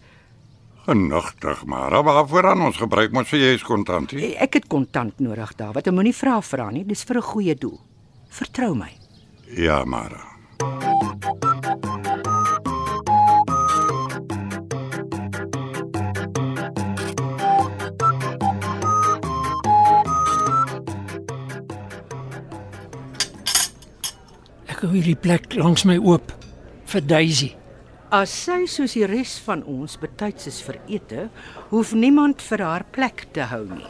Genigtig, maar waarvoor aan ons gebruik moet vir jy is kontant hier? Ek het kontant nodig daar. Wat jy moenie vra vra nie, dis vir 'n goeie doel. Vertrou my. Ja, Mara. Ek hou hierdie plek langs my oop vir Daisy. As sy soos die res van ons betyds is vir ete, hoef niemand vir haar plek te hou nie.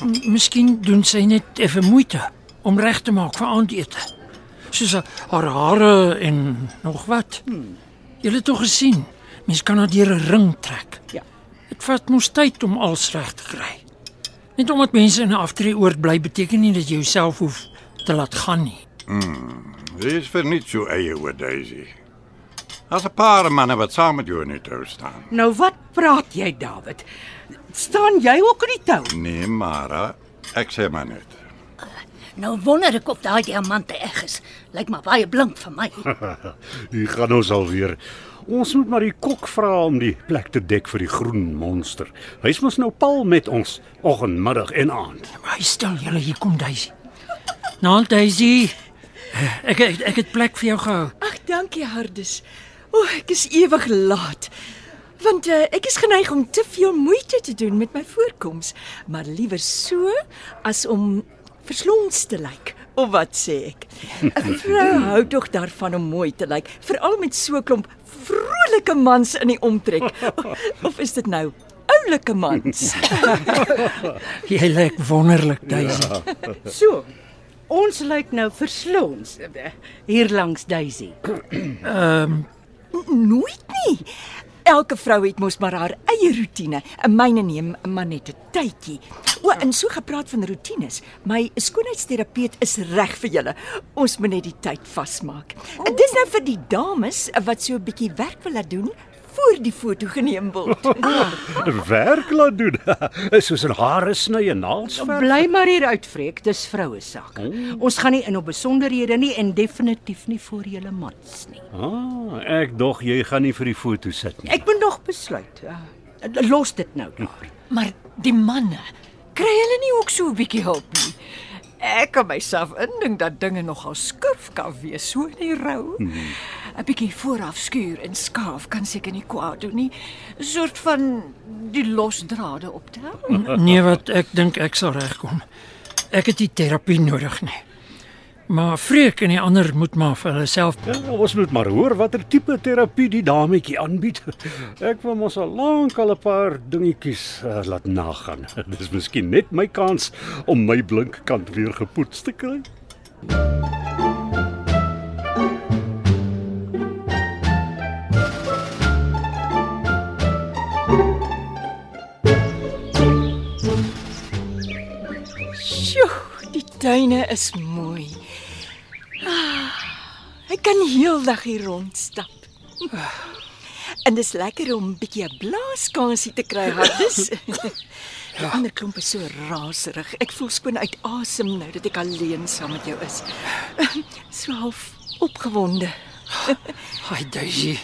M Miskien doen sy net effe moeite om reg te maak vir aandete. Soos haar hare en nog wat. Hmm. Jy het tog gesien, mens kan haar deur 'n ring trek. Ja. Dit vat mos tyd om alles reg te kry. Net omdat mense in 'n aftree oord bly beteken nie dat jy jouself hoef te laat gaan nie. Jy is vir niks so eie oor Daisy. As 'n paar manne wat saam met jou in die tou staan. Nou wat praat jy, David? Staan jy ook in die tou? Nee, Mara, ek sê maar net. Nou wonder ek of daai diamante eg is. Lyk maar baie blink vir my. (laughs) Hier gaan ons alweer. Ons moet maar die kok vra om die plek te dek vir die groen monster. Hy's mos nou pal met ons oggend, middag en aand. Maar hy stil julle hier kom Daisy. Nou Daisy. Ek ek, ek het plek vir jou gehou. Ag, dankie Hardus. O, oh, ek is ewig laat. Want uh, ek is geneig om te veel moeite te doen met my voorkoms, maar liewer so as om verslons te lyk. Of wat sê ek? (laughs) 'n Vrou hou tog daarvan om mooi te lyk, veral met so 'n klomp vrolike mans in die omtrek. (laughs) Of is dit nou oulike mans? (laughs) Jy lyk wonderlik Daisy. So. Ons lyk nou verslons hier langs Daisy. Ehm um, Nooit nie. Elke vrou het mos maar haar eie rotine. 'n Myne neem maar net 'n tydjie. O, en so gepraat van rotines. My skoonheidsterapeut is reg vir julle. Ons moet net die tyd vasmaak. Oh. Dis nou vir die dames wat so 'n bietjie werk wil laat doen voor die foto geneem word. (laughs) Werk laat doen. (laughs) Soos 'n hare sny en naels verf. Bly maar hier uitvreek, dis vroue saak. Ons gaan nie in op besonderhede nie en definitief nie vir julle mans nie. Ah, ek dog jy gaan nie vir die foto sit nie. Ek moet nog besluit. Uh, los dit nou daar. Maar die manne, kry hulle nie ook so 'n bietjie hulp nie? Ek kan myself indink dat dinge nogal skuf kan wees so in die rou. 'n bietjie vooraf skuur en skaaf kan seker nie kwaad doen nie. 'n Soort van die losdrade optel. Nee, wat ek dink ek sal regkom. Ek het nie terapie nodig nie. Maar Freek en die ander moet maar vir hulle self Ja, ons moet maar hoor watter tipe terapie die dametjie aanbied. Ek wil mos al lank al 'n paar dingetjies uh, laat nagaan. (laughs) Dis miskien net my kans om my blink kant weer gepoets te kry. Sjoe, die tuine is mooi. Ah, ek kan heeldag hier rondstap. En dis lekker om 'n bietjie 'n blaaskansie te kry, Hardes. (laughs) Die ander klomp is so raserig. Ek voel skoon uit asem nou dat ek alleen saam met jou is. So half opgewonde. (laughs) Ai Daisy.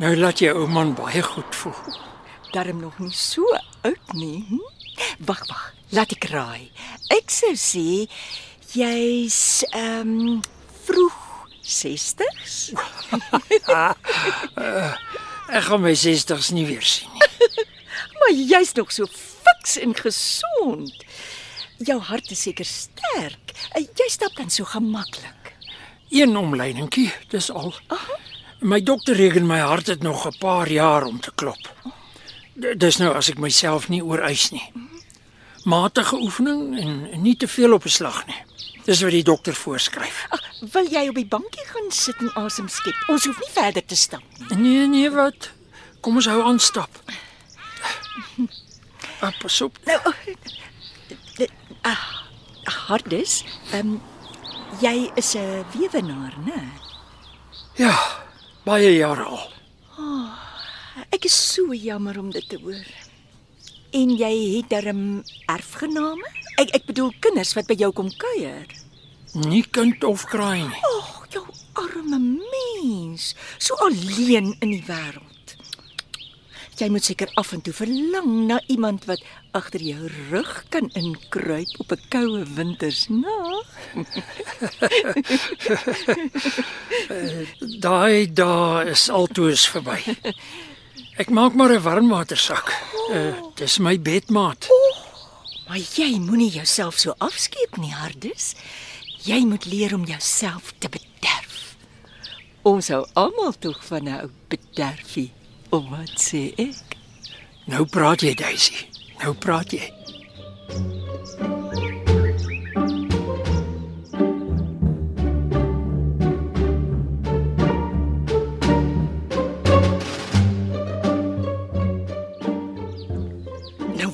Nou laat jy ou man baie goed voel. Darm nog nie so oud nie. Hm? Wag, wag. Laat ek raai. Ek sou sê jy's ehm um, vroeg 60s. (laughs) Ek gaan my 60's nie weer sien nie. (laughs) Maar jy's nog so fiks en gesond. Jou hart is seker sterk. Eh, Jy stap dan so gemaklik. Een omleidingkie, dis al. My dokter reken my hart het nog 'n paar jaar om te klop. D- Dis nou as ek myself nie ooreis nie. Matige oefening en nie te veel op 'n slag nie. Dis wat die dokter voorskryf. Ag, wil jy op die bankie gaan sit en asem skep? Ons hoef nie verder te stap nie. Nee, nee, wat? Kom ons hou aan stap. (laughs) Ah, pas op. Nou, dit ah, Hardes, ehm um, jy is 'n weewenaar, né? Ja, baie jare al. Ek is so jammer om dit te hoor. En jy het darm erfgename? Ek ek bedoel kinders wat by jou kom kuier. Nie kind of kraai nie. Ag, jou arme mens, so alleen in die wêreld. Jy moet seker af en toe verlang na iemand wat agter jou rug kan inkruip op 'n koue wintersnag. (laughs) Daai dae is altoos verby. (laughs) Ek maak maar 'n warmwatersak. Uh, dis my bedmaat. Maar jy moenie jouself so afskeep nie, Hardes. Jy moet leer om jouself te bederf. Ons hou almal tog van 'n ou bederfie. Of wat sê ek? Nou praat jy, Daisy. Nou praat jy.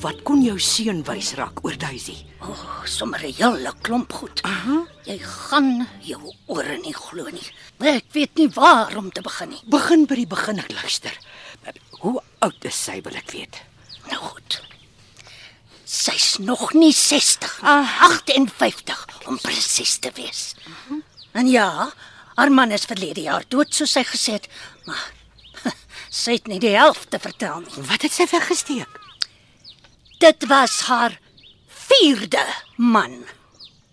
Wat kon jou seun wys raak oor Daisy? Oh, sommer 'n hele klomp goed. Aha. Jy gaan jou ore nie glo nie. Ek weet nie waar om te begin nie. Begin by die begin ek luister. Hoe oud is sy wil ek weet? Nou goed. Sy's nog nie 60, ah. 58 om presies te wees. En ja, haar man is verlede jaar dood soos sy gesê het, maar (laughs) sy het nie die helfte vertel nie. Wat het sy weggesteek? Dit was haar vierde man.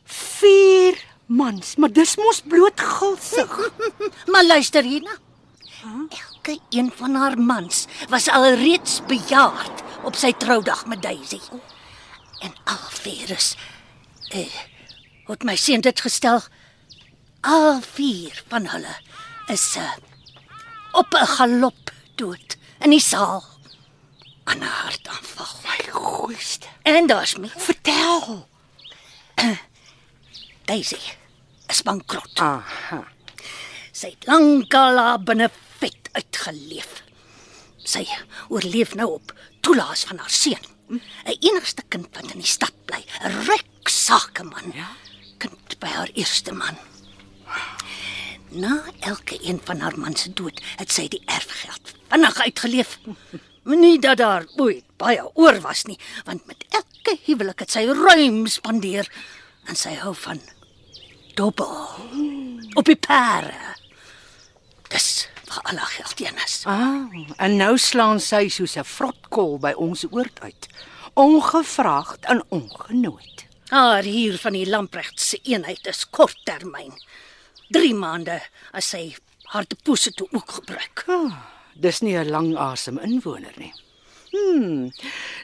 Vier mans, maar dis mos bloot gulsig. (laughs) Maar luister hierna. Elke een van haar mans was al reeds bejaard op sy troudag met Daisy. En al vier is eh het my seun dit gestel. Al vier van hulle is uh, op 'n galop dood in die saal aan 'n hartaanval. My goeiste. En daar's my Vertel. (clears throat) Daisy is bankrot. Aha. Sy het lankal daar binne vet uitgeleef. Sy oorleef nou op toelaas van haar seun. 'n Enigste kind wat in die stad bly, 'n ryk sakeman. Ja. Kind by haar eerste man. Na elke een van haar man se dood het sy die erfgeld vinnig uitgeleef. Nie dat daar ooit baie oor was nie, want met elke huwelik het sy ruim spandeer en sy hou van dobbel. Op die pare. Dis waar al haar geld heen is. Ah, en nou slaan sy soos 'n vrotkol by ons oord uit. Ongevraagd en ongenooi. Haar hier van die Lamprecht se eenheid is korttermyn. 3 maande as sy haar deposito ook gebruik. Dis nie 'n lang asem inwoner nie. Hm.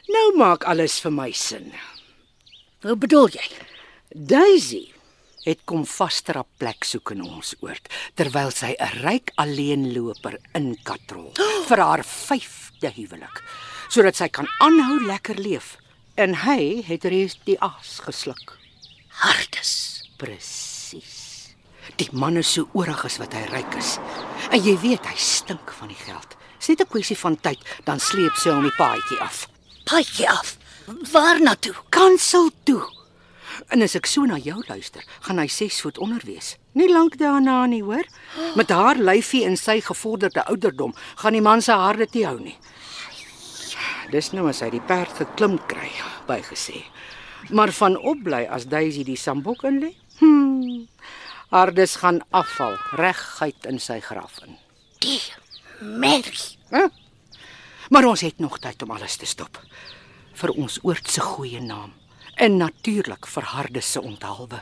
Nou maak alles vir my sin. Hoe bedoel jy? Daisy het kom vaster 'n plek soek in ons oord terwyl sy 'n ryk alleenloper inkatrol (gasps) vir haar 5de huwelik sodat sy kan aanhou lekker leef en hy het reeds die aas gesluk. Hardes. Presies. Die man is so oorig as wat hy ryk is. En jy weet hy stink van die geld. Dis net 'n kwessie van tyd dan sleep sy hom die paadjie af. Paadjie af. Waar na toe? Kansel toe. En as ek so na jou luister, gaan hy 6 voet onder wees. Nie lank daarna nie, hoor. Met haar lyfie en sy gevorderde ouderdom, gaan die man se harde te hou nie. Dis nou as hy die perd geklim kry, bygesê. Maar van opbly as Daisy die sambok in lê? Hm. Hardes gaan afval reguit in sy graf in. Die Mary. Hè? Maar ons het nog tyd om alles te stop. Vir ons oord se goeie naam en natuurlik vir Hardes se onthaalwe.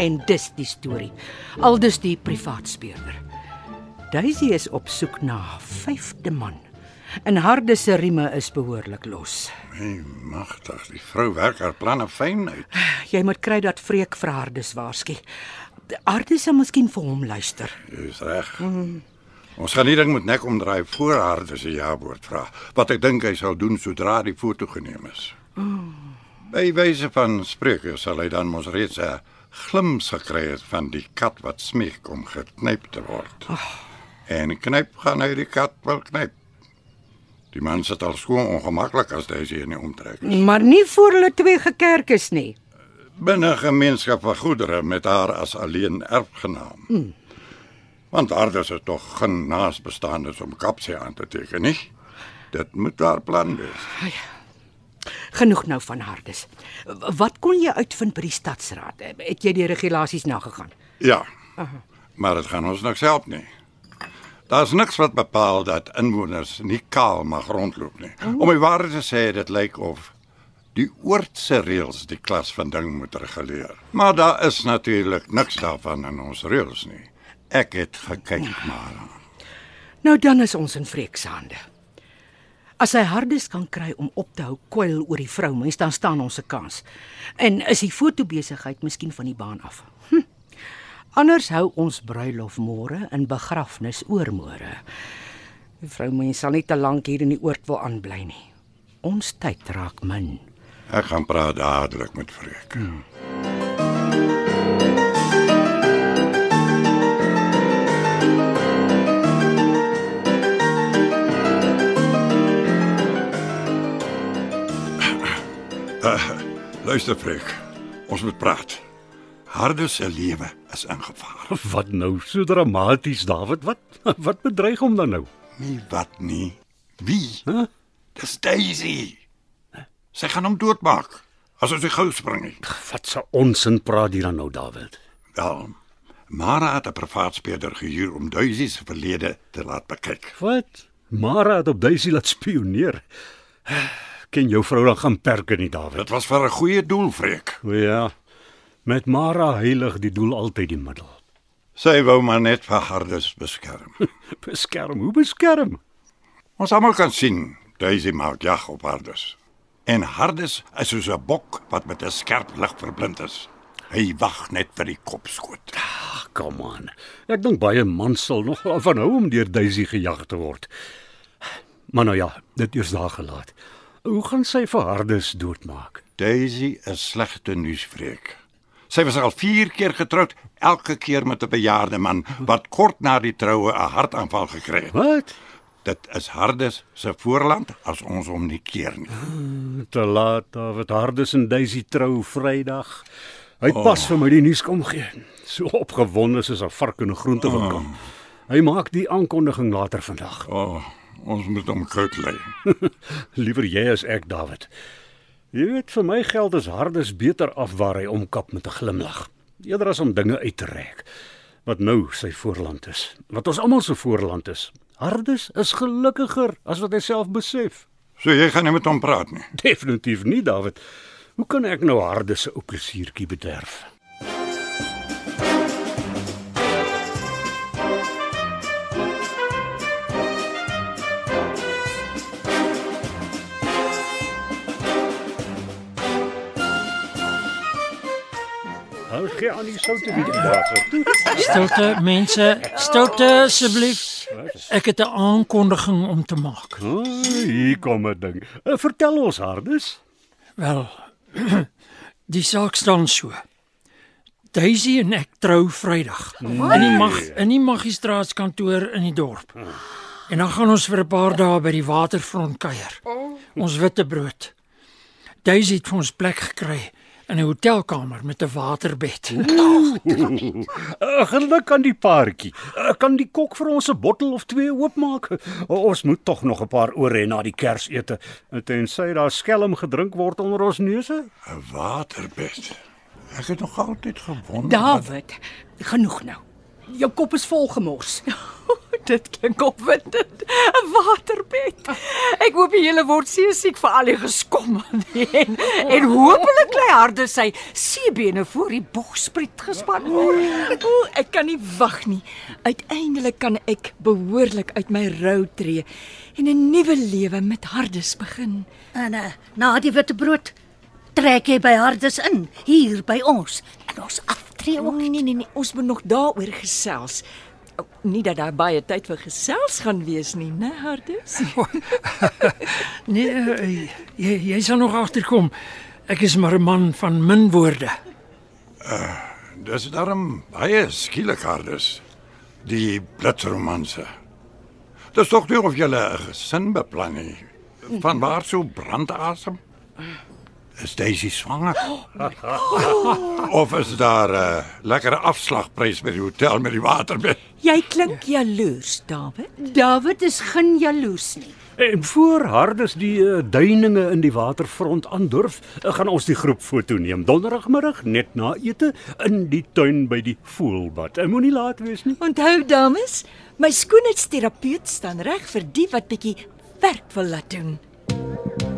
En dis die storie. Aldus die privaat speurder. Daisy is op soek na 'n vyfde man. En Harde se rieme is behoorlik los. Nee, magtig, die vrou werk haar planne fyn uit. Jy moet kry dat Freek vir Hardes waarsku. Harde sal miskien vir hom luister. Dis reg. Mm. Ons gaan nie ding met nek omdraai voor haar dis 'n ja-woord vra. Wat ek dink hy sal doen sodra die foto geneem is. Mm. By wyse van spreuke sal hy dan mos reeds 'n glims gekry het van die kat wat smeek om geknyp te word. Oh. En knyp gaan hy die kat wel knyp. Die man sit al skoon ongemaklik as hy sy nie omtrek. is. Maar nie voor hulle twee gekerk is nie. Binne gemeenskap van goedere met haar as alleen erfgenaam. Mm. Want Ardus is tog geen naasbestaandes om kapsie aan te teken nie. Dit moet haar plan wees. Genoeg nou van Hardes. Wat kon jy uitvind by die stadsraad? Het jy die regulasies nagegaan? Ja. Maar dit gaan ons niks help nie. Daar's niks wat bepaal dat inwoners nie kaal mag rondloop nie. Om die waarheid te sê, dit lyk of die oortse reëls die klas van ding moet reguleer. Maar daar is natuurlik niks daarvan in ons reëls nie. Ek het gekyk maar. Nou dan is ons in hande. As hy Hardes kan kry om op te hou kwyl oor die vrou, mens dan staan ons 'n kans. En is die fotobesigheid miskien van die baan af. Hm. Anders hou ons bruilof môre en begrafnis oormôre. Die vrou mens sal nie te lank hier in die oord wil aanbly nie. Ons tyd raak min. Ek gaan praat dadelik met Freek. Hmm. Uh, luister Freek, ons moet praat. Harde se lewe is in gevaar. Wat nou so dramaties, David? Wat (laughs) wat bedreig hom dan nou? Nie wat nie. Wie? Huh? Dis Daisy. Sy gaan hom doodmaak as ons die gou spring nie. Wat se onsin praat hier dan nou, David? Wel, Mara het 'n privaat speurder gehuur om Daisy se verlede te laat bekyk. Wat? Mara het op Daisy laat spioneer. Ken jou vrou dan gaan perke nie, David? Dit was vir 'n goeie doel, Freek. O ja. Met Mara heilig die doel altyd die middel. Sy wou maar net vir Hardes beskerm. (laughs) Beskerm, hoe beskerm? Ons almal kan sien Daisy maak jag op Hardes. En Hardes is soos 'n bok wat met 'n skerp lig verblind is. Hy wag net vir die kopskoot. Kom aan. Ek dink baie mans sal nog van hou om deur Daisy gejag te word. Maar nou ja, dit eers daar gelaat. Hoe gaan sy vir Hardes doodmaak? Daisy is slegte nuusvreek. Sy was al 4 keer getroud, elke keer met 'n bejaarde man wat kort na die troue 'n hartaanval gekry het. Wat? Dit is Hardes se voorland as ons hom nie keer nie. Te laat, David Hardes en Daisy trou Vrydag. Hy het pas vir my die nuus kom gee. So opgewonde soos 'n vark in 'n groentewinkel. Hy maak die aankondiging later vandag. O, oh, ons moet hom koud lê. Liewer jy as ek, David. Jy weet vir my geld is Hardes beter af waar hy omkap met 'n glimlag. Eerder as om dinge uit te rek wat nou sy voorland is. Wat ons almal se voorland is. Hardes is gelukkiger as wat hy self besef. So jy gaan nie met hom praat nie. Definitief nie, David. Hoe kan ek nou Hardes se ou plesiertjie bederf? Gee aan die soute bietjie daar. Stilte, mense, stilte asseblief. Ek het 'n aankondiging om te maak. Oh, hier kom 'n ding. Uh, vertel ons Hardes. Wel, (clears throat) die saak staan so. Daisy en ek trou Vrydag in die mag in die magistraatskantoor in die dorp. En dan gaan ons vir 'n paar dae by die waterfront kuier. Ons witbrood. Daisy het vir ons plek gekry in 'n hotelkamer met 'n waterbed. Uh, geluk aan die paartjie. Uh, kan die kok vir ons 'n bottel of twee oopmaak? Ons moet tog nog 'n paar hê na die Kersete. Tensy daar skelm gedrink word onder ons neuse. 'n Waterbed. Ek het nog altyd gewonder. wat- David, genoeg nou. Jou kop is vol gemors. (laughs) Dit klink opwindend. 'n Waterbed. Ek hoop die hele word seesiek vir al die geskom en en hopelik lê harde sy seebene voor die bogspriet gespan word. O, ek kan nie wag nie. Uiteindelik kan ek behoorlik uit my rou tree en 'n nuwe lewe met Hardes begin. En uh, na die witbrood trek jy by Hardes in hier by ons en ons aftree ook. nee nee nee, ons moet nog daaroor gesels. Nie dat daar baie tyd vir gesels gaan wees nie, né, Hardes? (laughs) Nee, uh, jy jy sal nog agterkom. Ek is maar 'n man van min woorde. Dis darm baie skielik Hardes. Die blitsromanse. Dis tog nie of jy 'n gesin beplan nie. Van waar so brandasem? Is Daisy swanger? (gasps) of is daar 'n uh, lekkere afslagprys by die hotel met die waterbed? Jy klink jaloers, David. David is geen jaloers nie. En voor Hardes die uh, duininge in die waterfront aandurf, uh, gaan ons die groep foto neem donderdagmiddag net na ete in die tuin by die voelbad. Ek moenie laat wees nie. Onthou dames, my skoonheidsterapeut staan reg vir die wat bietjie werk wil laat doen.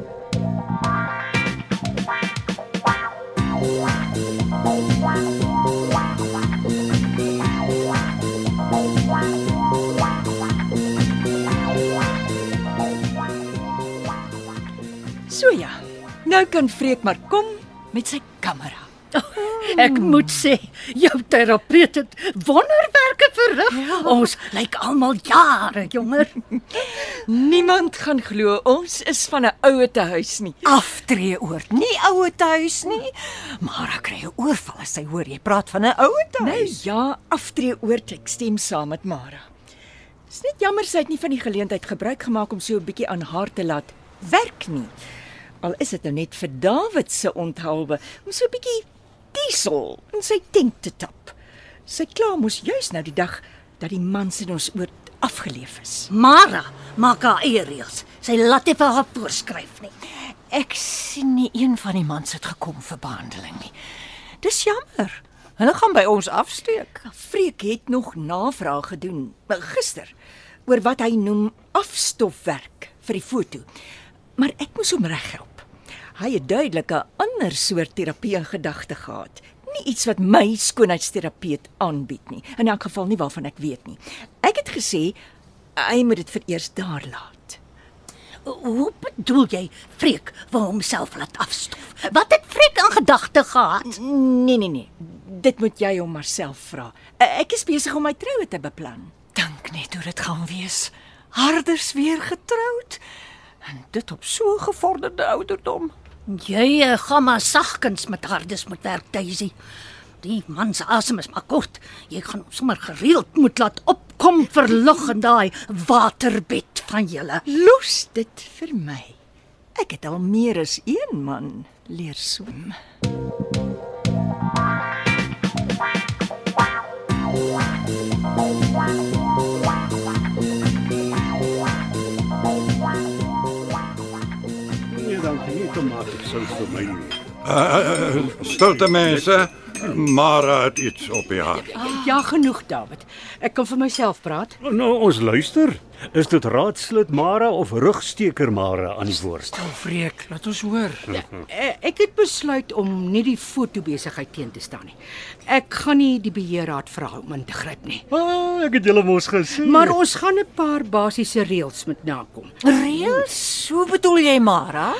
Nou kan Freek maar kom met sy kamera. Ek moet sê, jou terapeut het wonderwerke verrig. Ja. Ons lyk almal jare jonger. Niemand gaan glo ons is van 'n oue te huis nie. Aftree oord, nie oue tuis nie. Maar ek kry 'n oorval as sy hoor jy praat van 'n oue Nou tuis. ja, aftree oor ek stem saam met Mara. Dis net jammer sy het nie van die geleentheid gebruik gemaak om so 'n bietjie aan haar te laat werk nie. Al is dit nou net vir David se onthulwe om so 'n bietjie diesel in sy tent te tap. Sy kla mos juis nou die dag dat die mans in ons oord afgeleef is. Mara maak haar eie reëls. Sy laat nie vir haar voorskryf nie. Ek sien nie een van die mans het gekom vir behandeling nie. Dis jammer. Hulle gaan by ons afsteek. Freek het nog navraag gedoen gister oor wat hy noem afstofwerk vir die foto. Maar ek moes hom reghelp. Hy het duidelik 'n ander soort terapie in gedagte gehad. Nie iets wat my skoonheidsterapeut aanbied nie. In elk geval nie waarvan ek weet nie. Ek het gesê hy moet dit vir eers daar laat. Hoe bedoel jy Freek wou homself laat afstof? Wat het Freek in gedagte gehad? Nee nee nee. Dit moet jy hom maar self vra. Eh, Ek is besig om my troue te beplan. Dink net hoe dit gaan wees. Harders weer getroud. En dit op so gevorderde ouderdom. Jy eh, gaan maar sagkens met hardes moet werk, Daisy. Die man se asem is maar kort. Jy gaan hom sommer gereeld moet laat opkom vir lug in daai waterbed van julle. Los dit vir my. Ek het al meer as een man leer swem. Nee, nie tomaties sou vir my nie. Uh, stilte mense, Mara het iets op hart. Ja, genoeg, David. Ek kan vir myself praat. Nou ons luister. Is dit raadslid Mara of rugsteker Mara aan die woord? O, Freek, laat ons hoor. Eh, Ek het besluit om nie die fotobesigheid teen te staan nie. Ek gaan nie die beheerraad vra om in te gryp nie. Ah, ek het julle mos gesien. Maar ons gaan 'n paar basiese reëls moet nakom. Reëls? Hoe bedoel jy, Mara?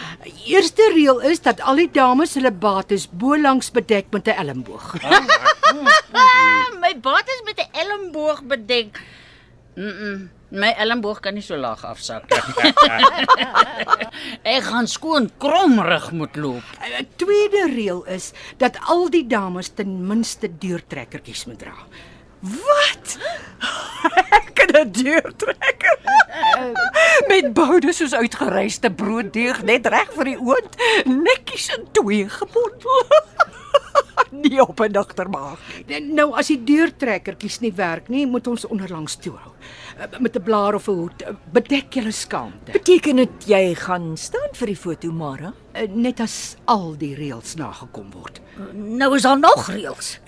Eerste reël is dat al die dames hulle bates bo langs bedek met 'n elmboog. Ah, (laughs) my bad is met 'n elmboog bedek. Mm, -mm my elmboog kan nie so laag afsak nie. (laughs) Ek gaan skoon kromrig moet loop. 'n Tweede reël is dat al die dames ten minste deurtrekkertjies moet dra. Wat? (laughs) Ek kan 'n deurtrekker. (laughs) Met boude soos uitgeryste brooddeeg net reg vir die oond, netjies in twee gebondel. (laughs) nie op 'n nagtermaag nie. Nou as die deurtrekkertjies nie werk nie, moet ons onderlangs toehou. Eh, Met 'n blaar of 'n hoed. Eh, Bedek julle skaamte. Beteken dit jy gaan staan vir die foto, Mara? Eh, Net as al die reëls nagekom word. Nou is daar nog reëls.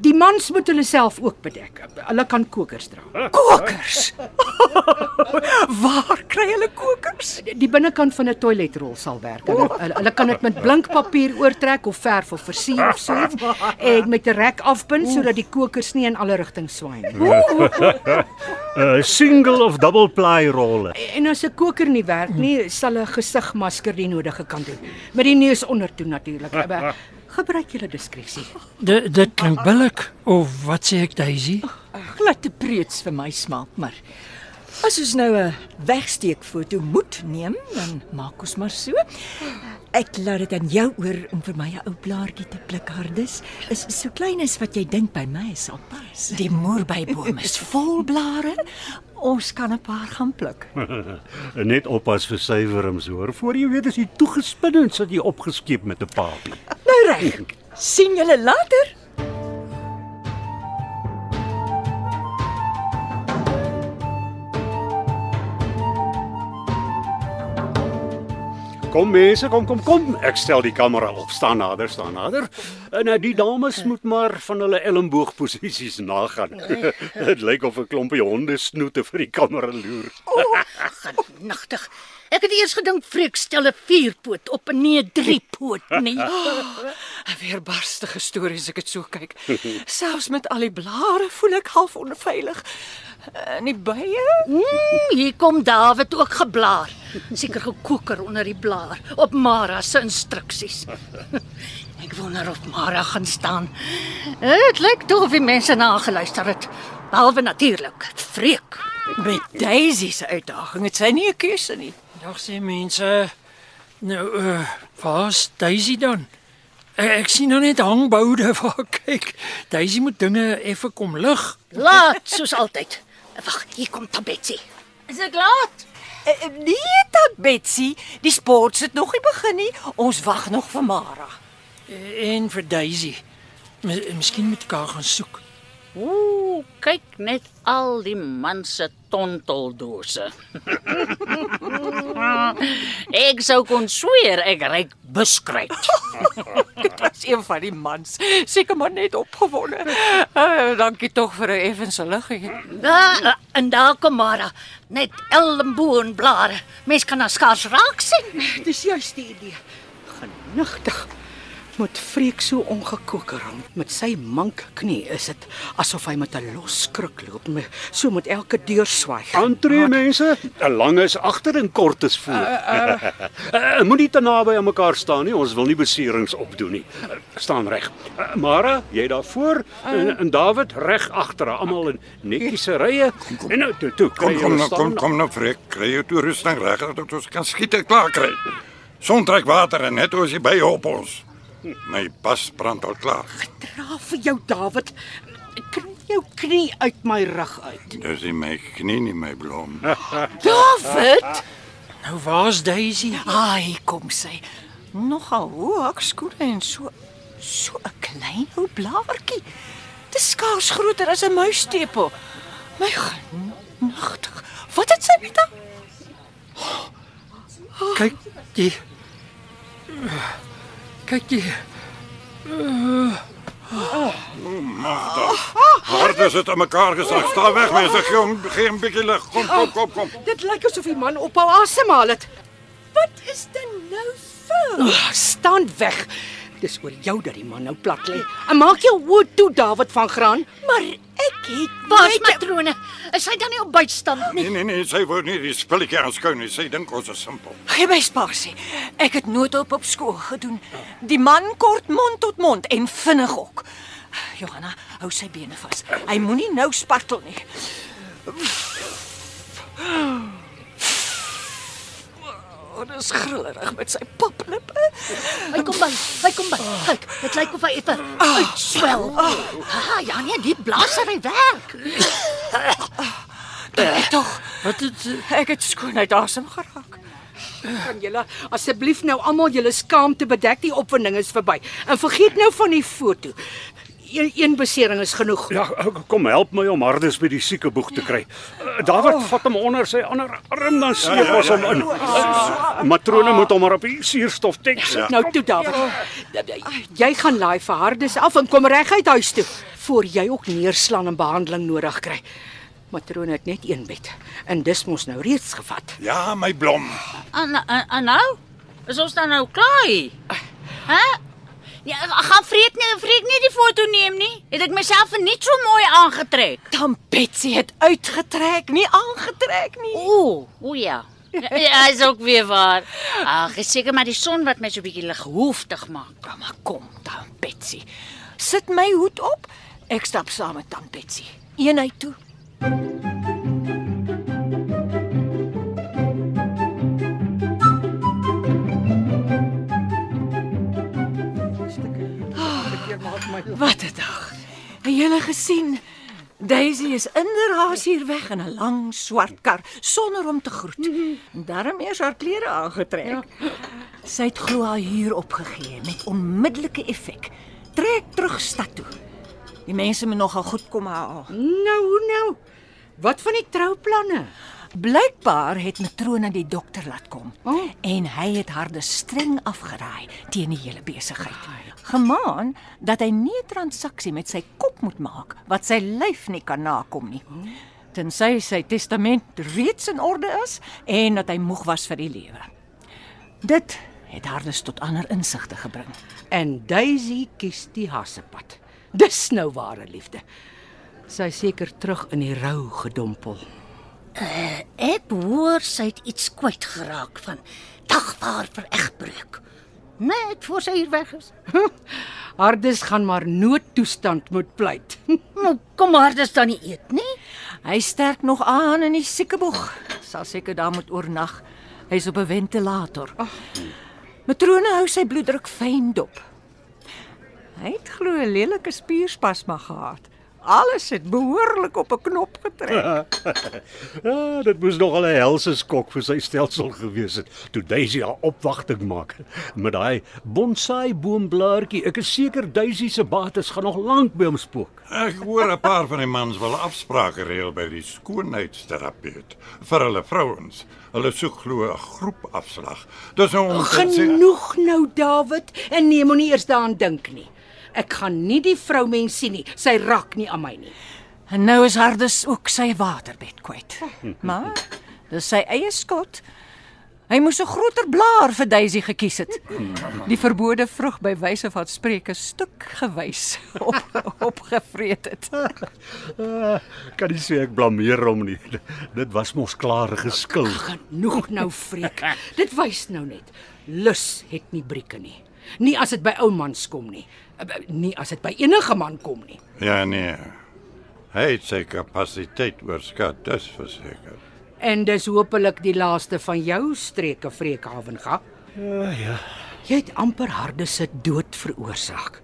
Die mans moet hulle self ook bedek. Hulle kan kokers dra. Kokers. (laughs) (laughs) Waar kry hulle kokers? Die binnekant van 'n toiletrol sal werk. Hulle, hulle, hulle kan dit met blinkpapier oortrek of verf of versier of so iets (laughs) en met 'n rek afbind sodat die kokers nie in alle rigtings swaai nie. 'n uh, (laughs) single of double ply rolle. En as 'n koker nie werk nie, sal 'n gesigmasker die nodige kan doen. Met die neus ondertoe natuurlik. Maar (laughs) Gebruik julle diskresie. Dit dit klink billik of wat sê ek Daisy? Glad te preets vir my smaak, maar as ons nou 'n wegsteekfoto moet neem, dan maak ons maar so. Ek laat dit aan jou oor om vir my 'n ou blaartjie te pluk, Hardus. Is so klein as wat jy dink by my sal pas. Die moerbeiboom is vol blare. Ons kan 'n paar gaan pluk. (laughs) Net oppas vir suiwerms hoor. Voor jy weet is jy toegespin en sit jy opgeskeep met 'n papie. Nou reg. sien julle later. Kom mense, kom kom kom. Ek stel die kamera op. Staan nader, staan nader. En uh, die dames moet maar van hulle elmboogposisies nagaan. (laughs) Dit lyk of 'n klompie honde snoete vir die kamera loer. (laughs) Genigtig. Ek het eers gedink Freek stel 'n vierpoot op en nie 'n driepoot nie. (laughs) 'n Weerbarstige storie as ek dit so kyk. (laughs) Selfs met al die blare voel ek half onveilig. En die bye? Mm, hier kom David ook geblaar. Seker gekoker onder die blaar op Mara se instruksies. (laughs) Ek wonder of Mara gaan staan. Dit lyk tog of die mense na geluister het. Behalwe natuurlik Freek. Met Daisy se uitdaging het sy nie 'n keuse nie. Dag sê mense. Nou, uh, waar's Daisy dan? Ek, ek sien nou net hangboude (laughs) waar kyk. Daisy moet dinge effe kom lig. Laat soos altyd. Wag, hier kom Tabetsi. Is dit laat? Eh, eh, Nee, dat Betsy, die sport het nog nie begin nie. Ons wag nog vir Mara. En vir Daisy. Mis, miskien moet ek haar gaan soek. Ooh, kyk net al die man se tonteldose. (laughs) ek sou kon sweer ek ryk beskryt. (laughs) Dit was een van die mans. Seker maar net opgewonde. Uh, dankie tog vir 'n effense liggie. Ja, en daar kom Mara. Net elmboon blare. Mens kan haar skaars raak sien. Dis juist die idee. Genigtig. Met Freek so ongekoker rond met sy mank knie is dit asof hy met 'n los kruk loop, me- so met elke deur swaai. Aantree mense, 'n lang is agter en kort is voor. Uh, (laughs) Moenie te naby aan mekaar staan nie, ons wil nie beserings opdoen nie. Uh, staan reg. Uh, Mara, jy daar voor en, en David reg agter, almal in netjiese rye. En nou toe, toe, Kom kom nou, staan. kom kom nou Freek, kry jou toerusting reg dat ons kan skiet en klaar kry. Son trek water en net as jy by op ons. My pas brand al klaar. Dra vir jou David. Kry jou knie uit my rug uit. Dis nie my knie nie, my blom. (laughs) David, Nou waar's Daisy? ai, kom sy. Nogal hoog skoene en so so 'n klein ou blaartjie. Dis skaars groter as 'n muistepel. My genigtig. Wat het sy met haar? Kyk die Kyk die Hard is dit aan mekaar gesak. Sta weg mense, gee hom gee 'n bietjie lig. Kom kom kom kom. Dit lyk asof die man ophou asemhaal het. Wat is dit nou vir? Oh, staan weg. Dis oor jou dat die man nou plat lê. En maak jou oë toe David van Graan. Maar ek het Waar's matrone? Is sy dan nie op bystand nie? Nee nee nee, sy wou nie die spulletjie aanskou nie. Sy dink ons is simpel. Gee my spasie. Ek het noodhulp op skool gedoen. Die man kort mond tot mond en vinnig ook. Johanna, hou sy bene vas. Hy moenie nou spartel nie. Oh, dis grillerig met sy paplippe. Hy kom by. Hy kom by. Kyk, dit lyk of hy effe uitswel. Ah, ja nee, die blaasery werk. Tog, wat het eh, ek het skoonheid asem geraak. Kan julle asseblief nou almal julle skaamte bedek? Die opwinding is verby. En vergeet nou van die foto. Een, een besering is genoeg. Ja, kom help my om Hardes by die siekeboeg te kry. Uh, David vat hom onder sy ander arm dan sleep ja, ons ja, hom in. Uh, Matrone moet hom maar op die suurstof teks. Nou toe David. Jy gaan laai vir Hardes af en kom reguit huis toe voor jy ook neerslaan en behandeling nodig kry. Matrone het net een bed en dis mos nou reeds gevat. Ja, my blom. En, en, nou? Is ons dan nou klaar? Hæ? Ja, gaan vreet nie, vreet nie die foto neem nie. Het ek myself net so mooi aangetrek. Dan Betsy het uitgetrek, nie aangetrek nie. Ooh, o ja. (laughs) Ja, is ook weer waar. Ag, is seker maar die son wat my so bietjie lighooftig maak. Ja, maar kom dan Betsy. Sit my hoed op. Ek stap saam met tant Betsy. Eenheid toe. Wat julle gesien? Daisy is inderdaad hier weg in 'n lang swart kar sonder om te groet. Daarom eers haar klere aangetrek. Sy het glo haar huur opgegee met onmiddellike effek. Trek terug stad toe. Die mense moet nogal goed kom haal. Nou, nou. Wat van die trouplanne? Blykbaar het matrone die dokter laat kom Oh. en hy het haar dus streng afgeraai teen die hele besigheid. Gemaan dat hy nie 'n transaksie met sy kop moet maak wat sy lyf nie kan nakom nie. Tensy sy testament reeds in orde is en dat hy moeg was vir die lewe. Dit het haar dus tot ander insigte gebring. En Daisy kies die hassepad. Dis nou ware liefde. Sy seker terug in die rou gedompel. Ek hoor sy het iets kwyt geraak van dagvaar vir egbreuk. Net voor sy hier weg is. (laughs) Hardes gaan maar noodtoestand moet pleit. (laughs) Nou, kom maar, dis dan nie eet nie. Hy sterk nog aan in die siekeboeg. Sal seker daar moet oornag. Hy's op 'n ventilator. Matrone hou sy bloeddruk fyn dop. Hy het glo 'n lelike spierspasma gehad. Alles het behoorlik op 'n knop getrek. (laughs) Ja, dit moes nogal 'n helse skok vir sy stelsel gewees het toe Daisy haar opwagting maak met daai bonsai boomblaartjie. Ek is seker Daisy se bates gaan nog lank by hom spook. Ek hoor 'n paar van die mans wil afsprake reël by die skoonheidsterapeut vir hulle vrouens. Hulle soek glo 'n groepafslag. Dis nou om te sê Genoeg nou, David, en nee, moenie eers daaraan dink nie. Ek gaan nie die vroumens sien nie. Sy raak nie aan my nie. En nou is Hardes ook sy waterbed kwyt. (laughs) Maar dis sy eie skuld. Hy moes 'n groter blaar vir Daisy gekies het. (laughs) Die verbode vrug by wyse van spreuke stuk gewys (laughs) op opgevreet het. Kan nie sê ek blameer hom nie. Dit was mos klare geskil. Genoeg nou, freek. Dit wys nou net. Lus het nie brieke nie. Nie as dit by ou mans kom nie. Eh, Nie as dit by enige man kom nie. Ja nee. Hy het sy kapasiteit oorskat, dis verseker. En dis hopelik die laaste van jou streke Vreekhaven ga. Ja, ja. Jy het amper harde se dood veroorsaak.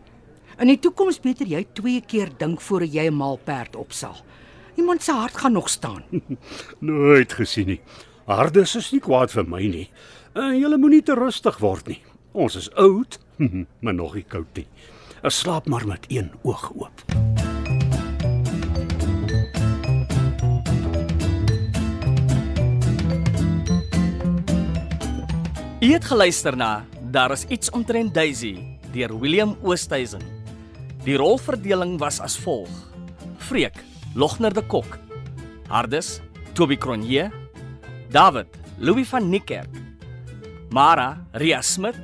In die toekoms beter jy twee keer dink voor jy 'n maalperd opsal. Iemand se hart gaan nog staan. (laughs) Nooit gesien nie. Hardes is nie kwaad vir my nie. En julle moenie te rustig word nie. Ons is oud, (laughs) maar nog nie koud nie. Ek slaap maar met een oog oop. U het geluister na Daar is iets omtrent Daisy deur William Oosthuizen. Die rolverdeling was as volg: Freek, Logner de Kok, Hardes, Toby Cronje, David, Louis van Niekerk, Mara, Ria Smit,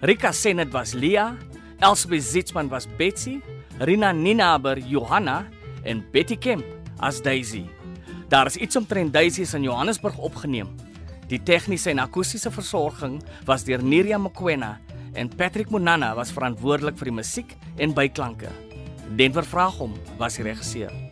Rika Senet was Lia, Elsbeth Zitzman was Betsy, Rina Ninaber Johanna en Betty Kemp as Daisy. Daar is iets omtrent Daisy in Johannesburg opgeneem. Die tegniese en akoestiese versorging was deur Neriya Mkwena en Patrick Monana was verantwoordelik vir die musiek en byklanke. Denver Vraagom was die regisseur.